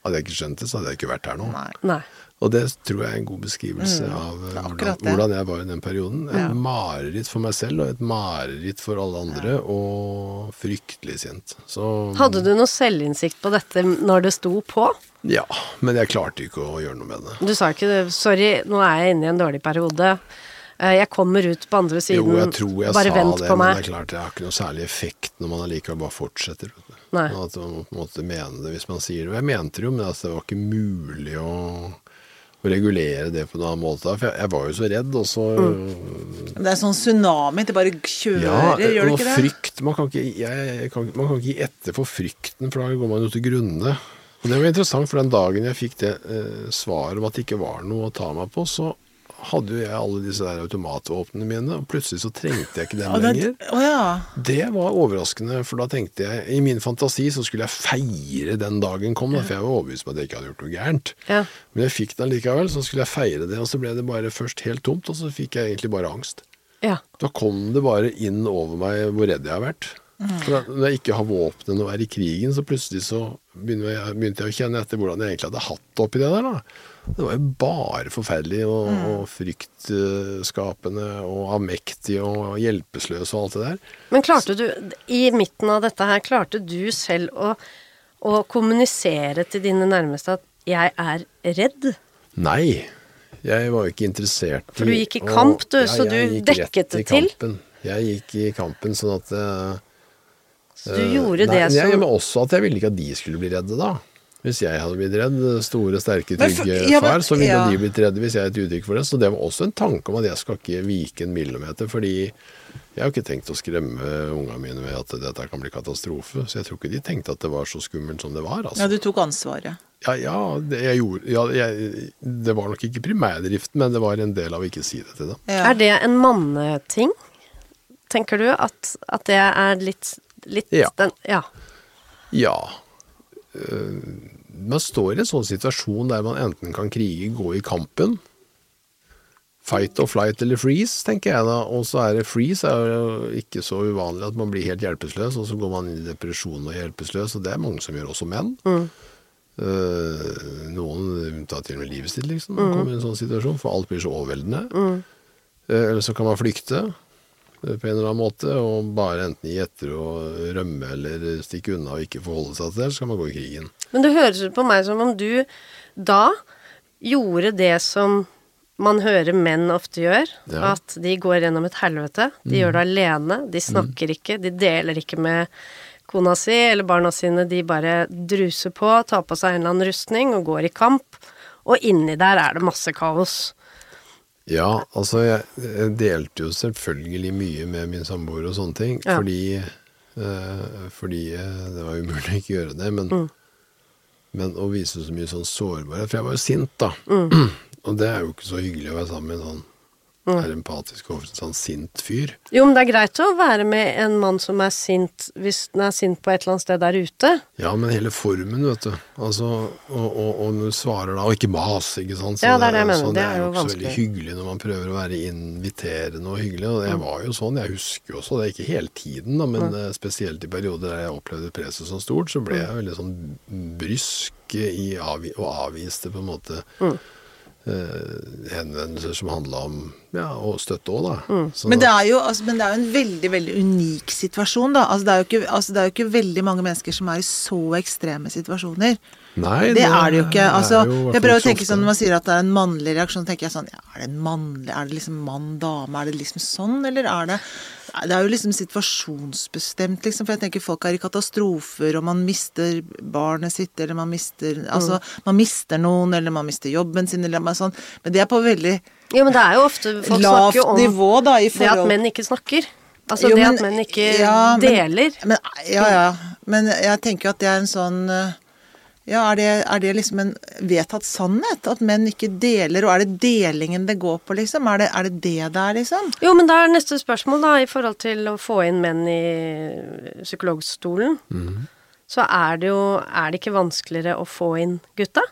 hadde jeg ikke skjønt det, så hadde jeg ikke vært her nå. Nei. Nei. Og det tror jeg er en god beskrivelse av eh, hvordan, hvordan jeg var i den perioden. Et Ja. mareritt for meg selv, og et mareritt for alle andre, og fryktelig sint. Så Hadde du noe selvinnsikt på dette når det sto på? Ja, men jeg klarte ikke å gjøre noe med det. Du sa ikke det, 'sorry, nå er jeg inne i en dårlig periode'. Eh, Jeg kommer ut på andre siden. bare vent på meg. Jo, jeg tror jeg sa det, men det er klart det har ikke noe særlig effekt når man allikevel bare fortsetter. At man på en måte mener det hvis man sier det. Og jeg mente det jo, men altså, det var ikke mulig å, å regulere det på en annen måte. For jeg, jeg var jo så redd, og så Det er sånn tsunami. Det bare kjører, Ja, gjør det ikke det? frykt man kan ikke, jeg kan, man kan ikke gi etter for frykten, for da går man jo til grunne. Og Det var interessant, for den dagen jeg fikk det eh, svaret om at det ikke var noe å ta meg på, så hadde jo jeg alle disse der automatvåpnene mine, og plutselig så trengte jeg ikke dem lenger. ja. Det var overraskende, for da tenkte jeg I min fantasi så skulle jeg feire den dagen kom, da, for jeg var overbevist om at jeg ikke hadde gjort noe gærent. Ja. Men jeg fikk den likevel, så skulle jeg feire det, og så ble det bare først helt tomt, og så fikk jeg egentlig bare angst. Ja. Da kom det bare inn over meg hvor redd jeg har vært. For når jeg ikke har våpen og er i krigen, så plutselig så begynner jeg, begynte jeg å kjenne etter hvordan jeg egentlig hadde hatt det oppi det der. da. Det var jo bare forferdelig og, og fryktskapende og avmektig og hjelpeløs og alt det der. Men klarte du, i midten av dette her, klarte du selv å, å kommunisere til dine nærmeste at 'jeg er redd'? Nei, jeg var jo ikke interessert i For du gikk i kamp, du, Ja, så du dekket det til? kampen. Jeg gikk i kampen sånn at uh, Så du gjorde nei, det nei, jeg, Men også at jeg ville ikke at de skulle bli redde, da. Hvis jeg hadde blitt redd, store, sterke, trygge ja, men- far, så ville ja. de blitt redde hvis jeg er et uttrykk for det. Så det var også en tanke om at jeg skal ikke vike en millimeter, fordi jeg har ikke tenkt å skremme ungene mine med at dette kan bli katastrofe. Så jeg tror ikke de tenkte at det var så skummelt som det var. altså. Ja, du tok ansvaret. Ja, ja, det, jeg gjorde, ja jeg, det var nok ikke primærdriften, men det var en del av å ikke si det til dem. Ja. Er det en manneting? Tenker du at, at det er litt, litt Ja. den Ja. Ja. øh, man står i en sånn situasjon der man enten kan krige, gå i kampen. Fight or flight eller freeze, tenker jeg da. Og så er det freeze er jo ikke så uvanlig at man blir helt hjelpeløs, og så går man inn i depresjon og er hjelpeløs, og det er mange som gjør, også menn. Øh, noen tar til og med livet sitt, liksom, når man kommer i en sånn situasjon, for alt blir så overveldende. Eh, Eller så kan man flykte eh, på en eller annen måte, og bare enten gi etter og rømme eller stikke unna og ikke forholde seg til det, så kan man gå i krigen. Men det høres ut på meg som om du da gjorde det som man hører menn ofte gjør. Ja. At de går gjennom et helvete. De gjør det alene. De snakker ikke. De deler ikke med kona si eller barna sine. De bare druser på, tar på seg en eller annen rustning og går i kamp. Og inni der er det masse kaos. Ja, altså jeg, jeg delte jo selvfølgelig mye med min samboer og sånne ting, Ja. fordi, eh, fordi eh, det var umulig å ikke gjøre det, men, men å vise så mye sånn sårbarhet, for jeg var jo sint da, og det er jo ikke så hyggelig å være sammen med en sånn er empatisk og sånn sint fyr. Jo, men det er greit å være med en mann som er sint hvis den er sint på et eller annet sted der ute. Ja, men hele formen, vet du. Altså, og, og, og du svarer da, og ikke mas, ikke sant. Ja, det er det jeg mener. Sånn, Det er jo det er jo vanskelig. veldig hyggelig når man prøver å være inviterende og hyggelig. Og jeg var jo sånn, jeg husker jo også, det er ikke hele tiden, da, men mm. spesielt i perioder der jeg opplevde presset som stort, så ble jeg veldig sånn brysk i og avviste på en måte eh, henvendelser som handla om ja, å støtte òg, da. Så- Men det, jo, altså, men det er jo en veldig veldig unik situasjon, da. Altså, det, er ikke, altså, det er jo ikke veldig mange mennesker som er i så ekstreme situasjoner. Nei, Det er det jo ikke. Altså, jo jeg prøver å tenke sånn Når man sier at det er en mannlig reaksjon, tenker jeg sånn ja, Er det en mannlig Er det liksom mann-dame? Er det liksom sånn, eller er det Det er jo liksom situasjonsbestemt, liksom. For jeg tenker folk er i katastrofer, og man mister barnet sitt, eller man mister Altså, man mister noen, eller man mister jobben sin, eller noe sånt. Men det er på veldig Jo, men det er jo ofte Folk lavt jo om nivå, da, i det at menn ikke snakker. Altså Jo, det men- at menn ikke ja, deler. Men, ja, ja. Men jeg tenker jo at det er en sånn eh, Ja, er det, er det liksom en vedtatt sannhet? At menn ikke deler, og er det delingen det går på, liksom? Er det er det, det der, er, liksom? Jo, men da er neste spørsmål, da, i forhold til å få inn menn i psykologstolen. Mm. Så er det jo Er det ikke vanskeligere å få inn gutta?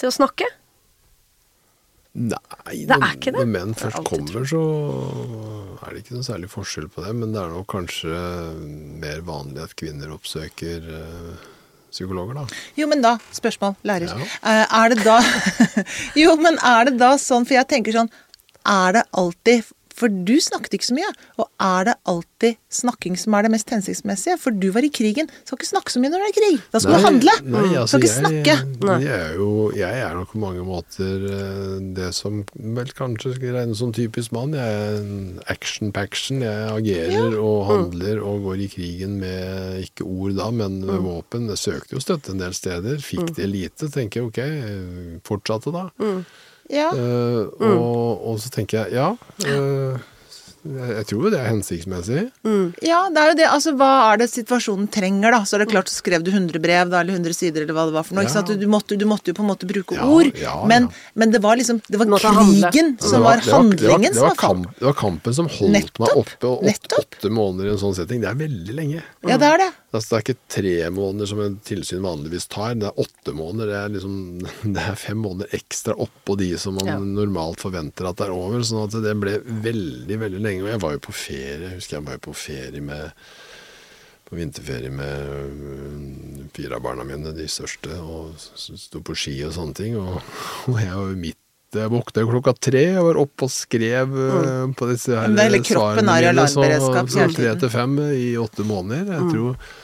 Til å snakke? Nei, Det er når, ikke det. når menn først kommer, så er det ikke noe særlig forskjell på det. Men det er nok kanskje mer vanlig at kvinner oppsøker eh, psykologer, da. Jo, men da Spørsmål, lærer. Ja. Eh, Er det da Jo, men er det da sånn For jeg tenker sånn Er det alltid For du snakket ikke så mye. Og er det alltid snakking som er det mest hensiktsmessige? For du var i krigen. Skal ikke snakke så mye når du er i krig. Da skal du handle. Nei, altså, skal ikke jeg, snakke. Nei. Jeg er jo jeg er nok på mange måter eh, det som vel kanskje skal regnes som typisk mann. Jeg er en action-paction. Jeg agerer og Mm. handler og går i krigen med ikke ord da, men med Mm. våpen. Jeg søkte jo støtte en del steder. Fikk det lite. Tenker jeg ok, fortsatte da. Ja. Uh, og, og så tenker jeg ja. eh, jeg, tror jo det er hensiktsmessig. Ja, det er jo det. Altså, hva er det situasjonen trenger, da? Så er det klart, så skrev du 100 brev, da, eller 100 sider, eller hva det var for noe. Ikke Ja. sant? Du, du, måtte, du måtte jo på en måte bruke Ja, ord. ja, men, ja. men det var liksom Det var krigen som var, handlingen det som var, kamp, det var kampen som holdt Nettopp. meg oppe åtte, åtte måneder i en sånn setting. Det er veldig lenge. Ja, det er det. Altså, det er ikke tre måneder som en tilsyn vanligvis tar. Det er åtte måneder. Det er, liksom, det er fem måneder ekstra oppå de som man Ja. normalt forventer at det er over. sånn at det ble veldig, veldig lenge. Og jeg var jo på ferie, husker jeg var jo på ferie med på vinterferie med øh, fire av barna mine, de største, og sto på ski og sånne ting. Og, og jeg var jo midt Jeg våkna klokka tre, jeg var oppe og skrev mm. på disse her svarene mine. kroppen i alarmberedskap hele Tre til fem i åtte måneder. Jeg tror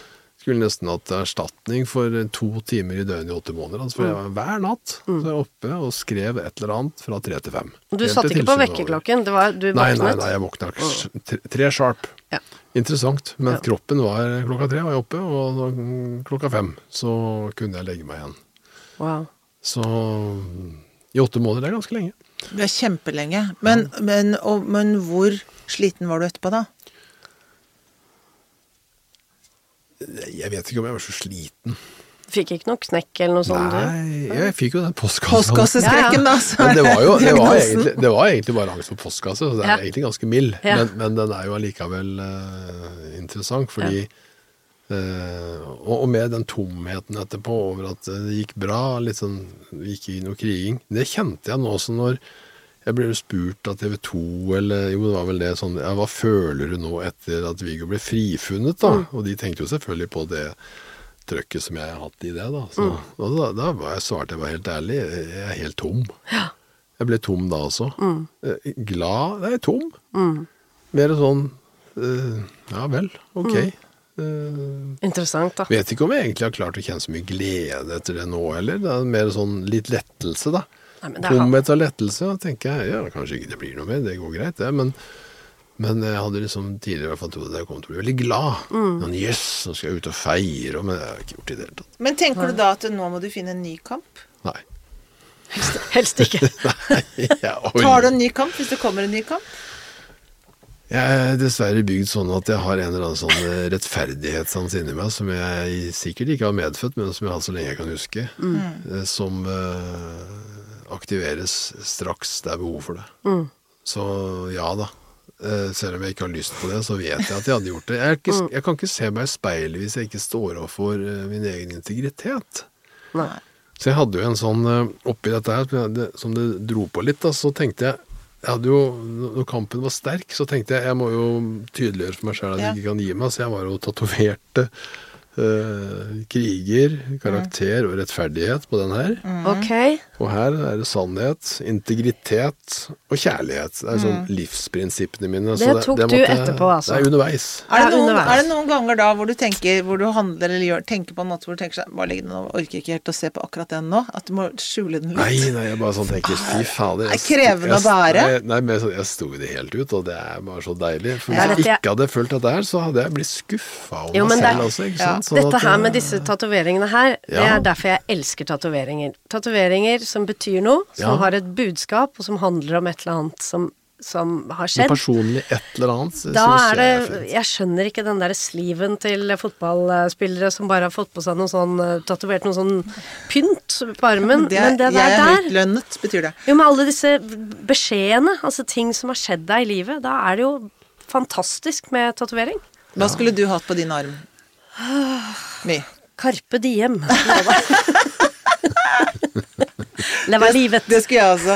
skulle nesten hatt erstatning for to timer i døgnet i åtte måneder. Altså, for jeg var hver natt så jeg oppe og skrev et eller annet fra tre til fem. Du satt ikke på vekkerklokken, Du våknet? Nei, nei, nei, jeg våkna k- tre- tre sharp. Ja. Interessant. Men Ja. kroppen var klokka tre var jeg oppe, og klokka fem så kunne jeg legge meg igjen. Wow. Så i åtte måneder, det er ganske lenge. Det er kjempelenge. Men, men, og, men hvor sliten var du etterpå, da? Jeg vet ikke om jeg var så sliten. Fikk ikke noe knekk eller noe sånt, du? Nei, jeg fikk jo den postkassen. Postkasseskrekken, da. Ja, Men det var jo det var egentlig, det var egentlig bare angst for postkasse, så det er Ja. egentlig ganske mild. Ja. Men, men den er jo allikevel uh, interessant, fordi eh, og, og med den tomheten etterpå over at det gikk bra, litt sånn det gikk i noe kriging, det kjente jeg nå også når jeg ble jo spurt av TV 2, eller jo, det var vel det sånn ja, Hva føler du nå etter at Viggo ble frifunnet, da? Mm. Og de tenkte jo selvfølgelig på det trøkket som jeg har hatt i det, da. Så, Mm. og da, da var jeg svarte jeg var helt ærlig, jeg er helt tom. Jeg ble tom da også. Eh, Glad Nei, tom. Mer sånn eh, Ja vel, ok. Uh, Interessant, da. vet ikke om jeg egentlig har klart å kjenne så mye glede etter det nå heller. Det er mer sånn litt lettelse, da. Nei, Tomhet og lettelse. Da tenker jeg ja, kanskje ikke det blir noe mer, det går greit, det. Men, men jeg hadde liksom tidligere i hvert fall trodd at jeg kom til å bli veldig glad. Men Yes, nå skal jeg ut og feire, men jeg har ikke gjort det i det hele tatt. Men tenker du da at nå må du finne en ny kamp? Nei. Helst ikke. Nei, ja, Tar du en ny kamp hvis det kommer en ny kamp? Jeg er dessverre bygd sånn at jeg har en eller annen sånn eh, rettferdighetssans inni meg som jeg sikkert ikke har medfødt, men som jeg har hatt så lenge jeg kan huske. Mm. Som eh, aktiveres straks det er behov for det. Så ja da. Eh, Selv om jeg ikke har lyst på det, så vet jeg at jeg hadde gjort det. Jeg, er ikke, jeg kan ikke se meg i speilet hvis jeg ikke står overfor for eh, min egen integritet. Nei. Så jeg hadde jo en sånn eh, oppi dette her, som det dro på litt, da, så tenkte jeg jeg hadde jo, Når kampen var sterk, så tenkte jeg jeg må jo tydeliggjøre for meg sjøl at Ja. jeg ikke kan gi meg, så jeg var jo tatoverte eh, kriger, karakter og rettferdighet på den her. Ok. Og her er det sannhet, integritet og kjærlighet. Det er sånn livsprinsippene mine. så Det tok du måtte- etterpå, altså. Det er underveis. Er det, noen, er det noen ganger da hvor du tenker, hvor du handler eller gjør, tenker på en måte hvor du tenker sånn Bare legg den over, orker ikke helt å se på akkurat den nå. At du må skjule den litt. Nei, nei, jeg bare sånn tenker fy fader. Det er jeg- krevende å bære. Nei, nei, men jeg, jeg sto i det helt ut, og det er bare så deilig. For Ja, hvis jeg ikke hadde følt dette her, så hadde jeg blitt skuffa over Jo, meg selv også, ikke ja. sant. Sånn Dette at, her eh, med disse tatoveringene her, det er derfor jeg elsker tatoveringer. Tatoveringer som betyr noe, som Ja. har et budskap, og som handler om et eller annet som, som har skjedd. skjedd. personlig et eller annet, Da er det jeg. Jeg skjønner ikke den derre sliven til fotballspillere som bare har fått på seg noe sånn eh, Tatovert noe sånn pynt på armen. Det, men det jeg er der høytlønnet, betyr det. Jo, med alle disse beskjedene, altså ting som har skjedd deg i livet, da er det jo fantastisk med tatovering. Hva skulle du hatt på din arm? My. Carpe diem. Leva livet. Det skulle jeg også.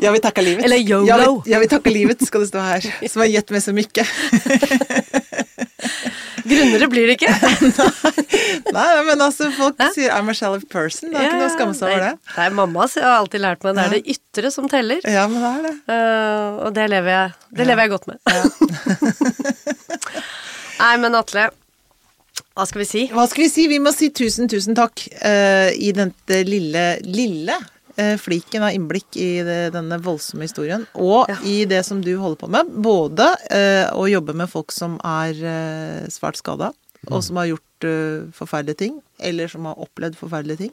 Jeg vil takke livet. Eller YOLO. Jeg vil, jeg vil takke livet, skal det stå her. Som har gitt meg så mye. Grunnere blir det ikke. Nei, men altså, folk sier 'I'm a shallow person'. Det er ikke noe å skamme seg over det. Nei, mamma har alltid lært meg det er det ytre som teller. Ja, men det er det. Uh, og det lever jeg, det lever jeg godt med. Nei, men Atle, hva skal vi si? Hva skal vi si? Vi må si tusen, tusen takk uh, i dette lille, lille uh, fliken av innblikk i det, denne voldsomme historien. Og Ja. i det som du holder på med. Både uh, å jobbe med folk som er svært skada, og som har gjort forferdelige ting, eller som har opplevd forferdelige ting.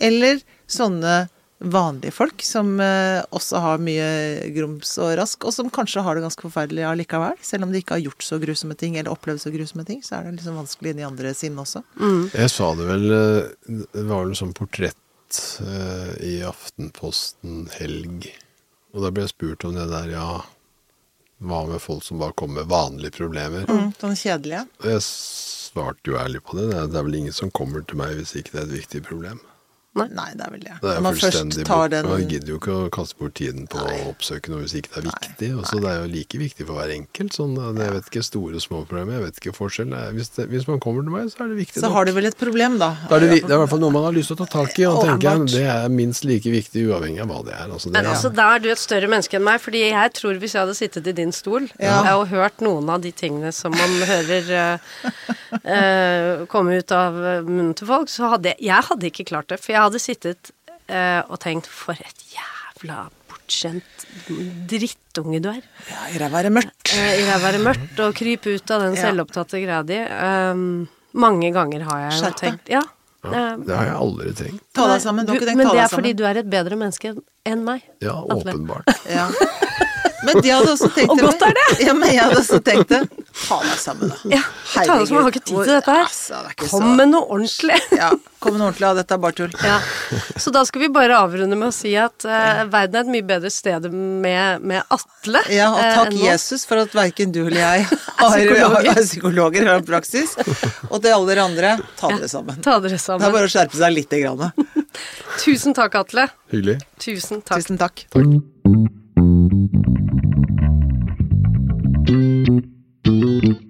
Eller sånne vanlige folk som eh, også har mye grums og rask, og som kanskje har det ganske forferdelig allikevel. Selv om de ikke har gjort så grusomme ting, eller opplevd så grusomme ting, så er det liksom vanskelig i de andre sidene også. Jeg sa det vel eh, Det var vel sånn portrett eh, i Aftenposten helg. Og da ble jeg spurt om det der, ja Hva med folk som bare kommer med vanlige problemer? Mm, sånn kjedelige. Jeg svarte jo ærlig på det. Det det er vel ingen som kommer til meg hvis ikke det er et viktig problem. Nei. Nei, det er vel det. Det er man fullstendig bort. den Man gidder jo ikke å kaste bort tiden på å oppsøke noe hvis ikke det er viktig. Også, det er jo like viktig for hver enkelt. Sånn, jeg vet ikke store og små problemer, jeg vet ikke forskjell. Hvis, det, hvis man kommer til meg, så er det viktig Så har du vel et problem, da. Da er det, det er i hvert fall noe man har lyst til å ta tak i, og tenker jeg det er minst like viktig uavhengig av hva det er. Altså, det Men altså, da er du et større menneske enn meg, fordi jeg tror hvis jeg hadde sittet i din stol Ja. og hørt noen av de tingene som man hører uh, uh, komme ut av munnen til folk, så hadde jeg Jeg hadde ikke klart det, for jeg hadde sittet uh, og tenkt For et jævla bortskjemt drittunge du er. Ja, I ræva er det mørkt. Uh, I ræva er det mørkt, og krype ut av den Ja. selvopptatte greia di. Um, mange ganger har jeg jo tenkt Ja. ja, eh, det har jeg aldri tenkt. Ta deg sammen. Du har ikke tenkt men det er fordi du er et bedre menneske enn meg. Ja, åpenbart. Ja. Men de hadde også tenkt Og godt er det. Ja, men jeg hadde også tenkt det. Ta deg sammen, da. Ja, ta deg sammen, jeg har ikke tid til dette her. Altså, det Kom så- med noe ordentlig. Ja, kom med noe ordentlig. Ja, dette er bare tull. Ja. Så da skal vi bare avrunde med å si at uh, verden er et mye bedre sted med, med Atle. Ja, og eh, takk uh. Jesus for at verken du eller jeg har psykologer. er psykologer har praksis. Og til alle dere andre, ta dere sammen. Ta dere sammen. Det er bare å skjerpe seg lite grann. Tusen takk, Atle. Hyggelig. Tusen takk. Tusen takk. Takk. Thank you.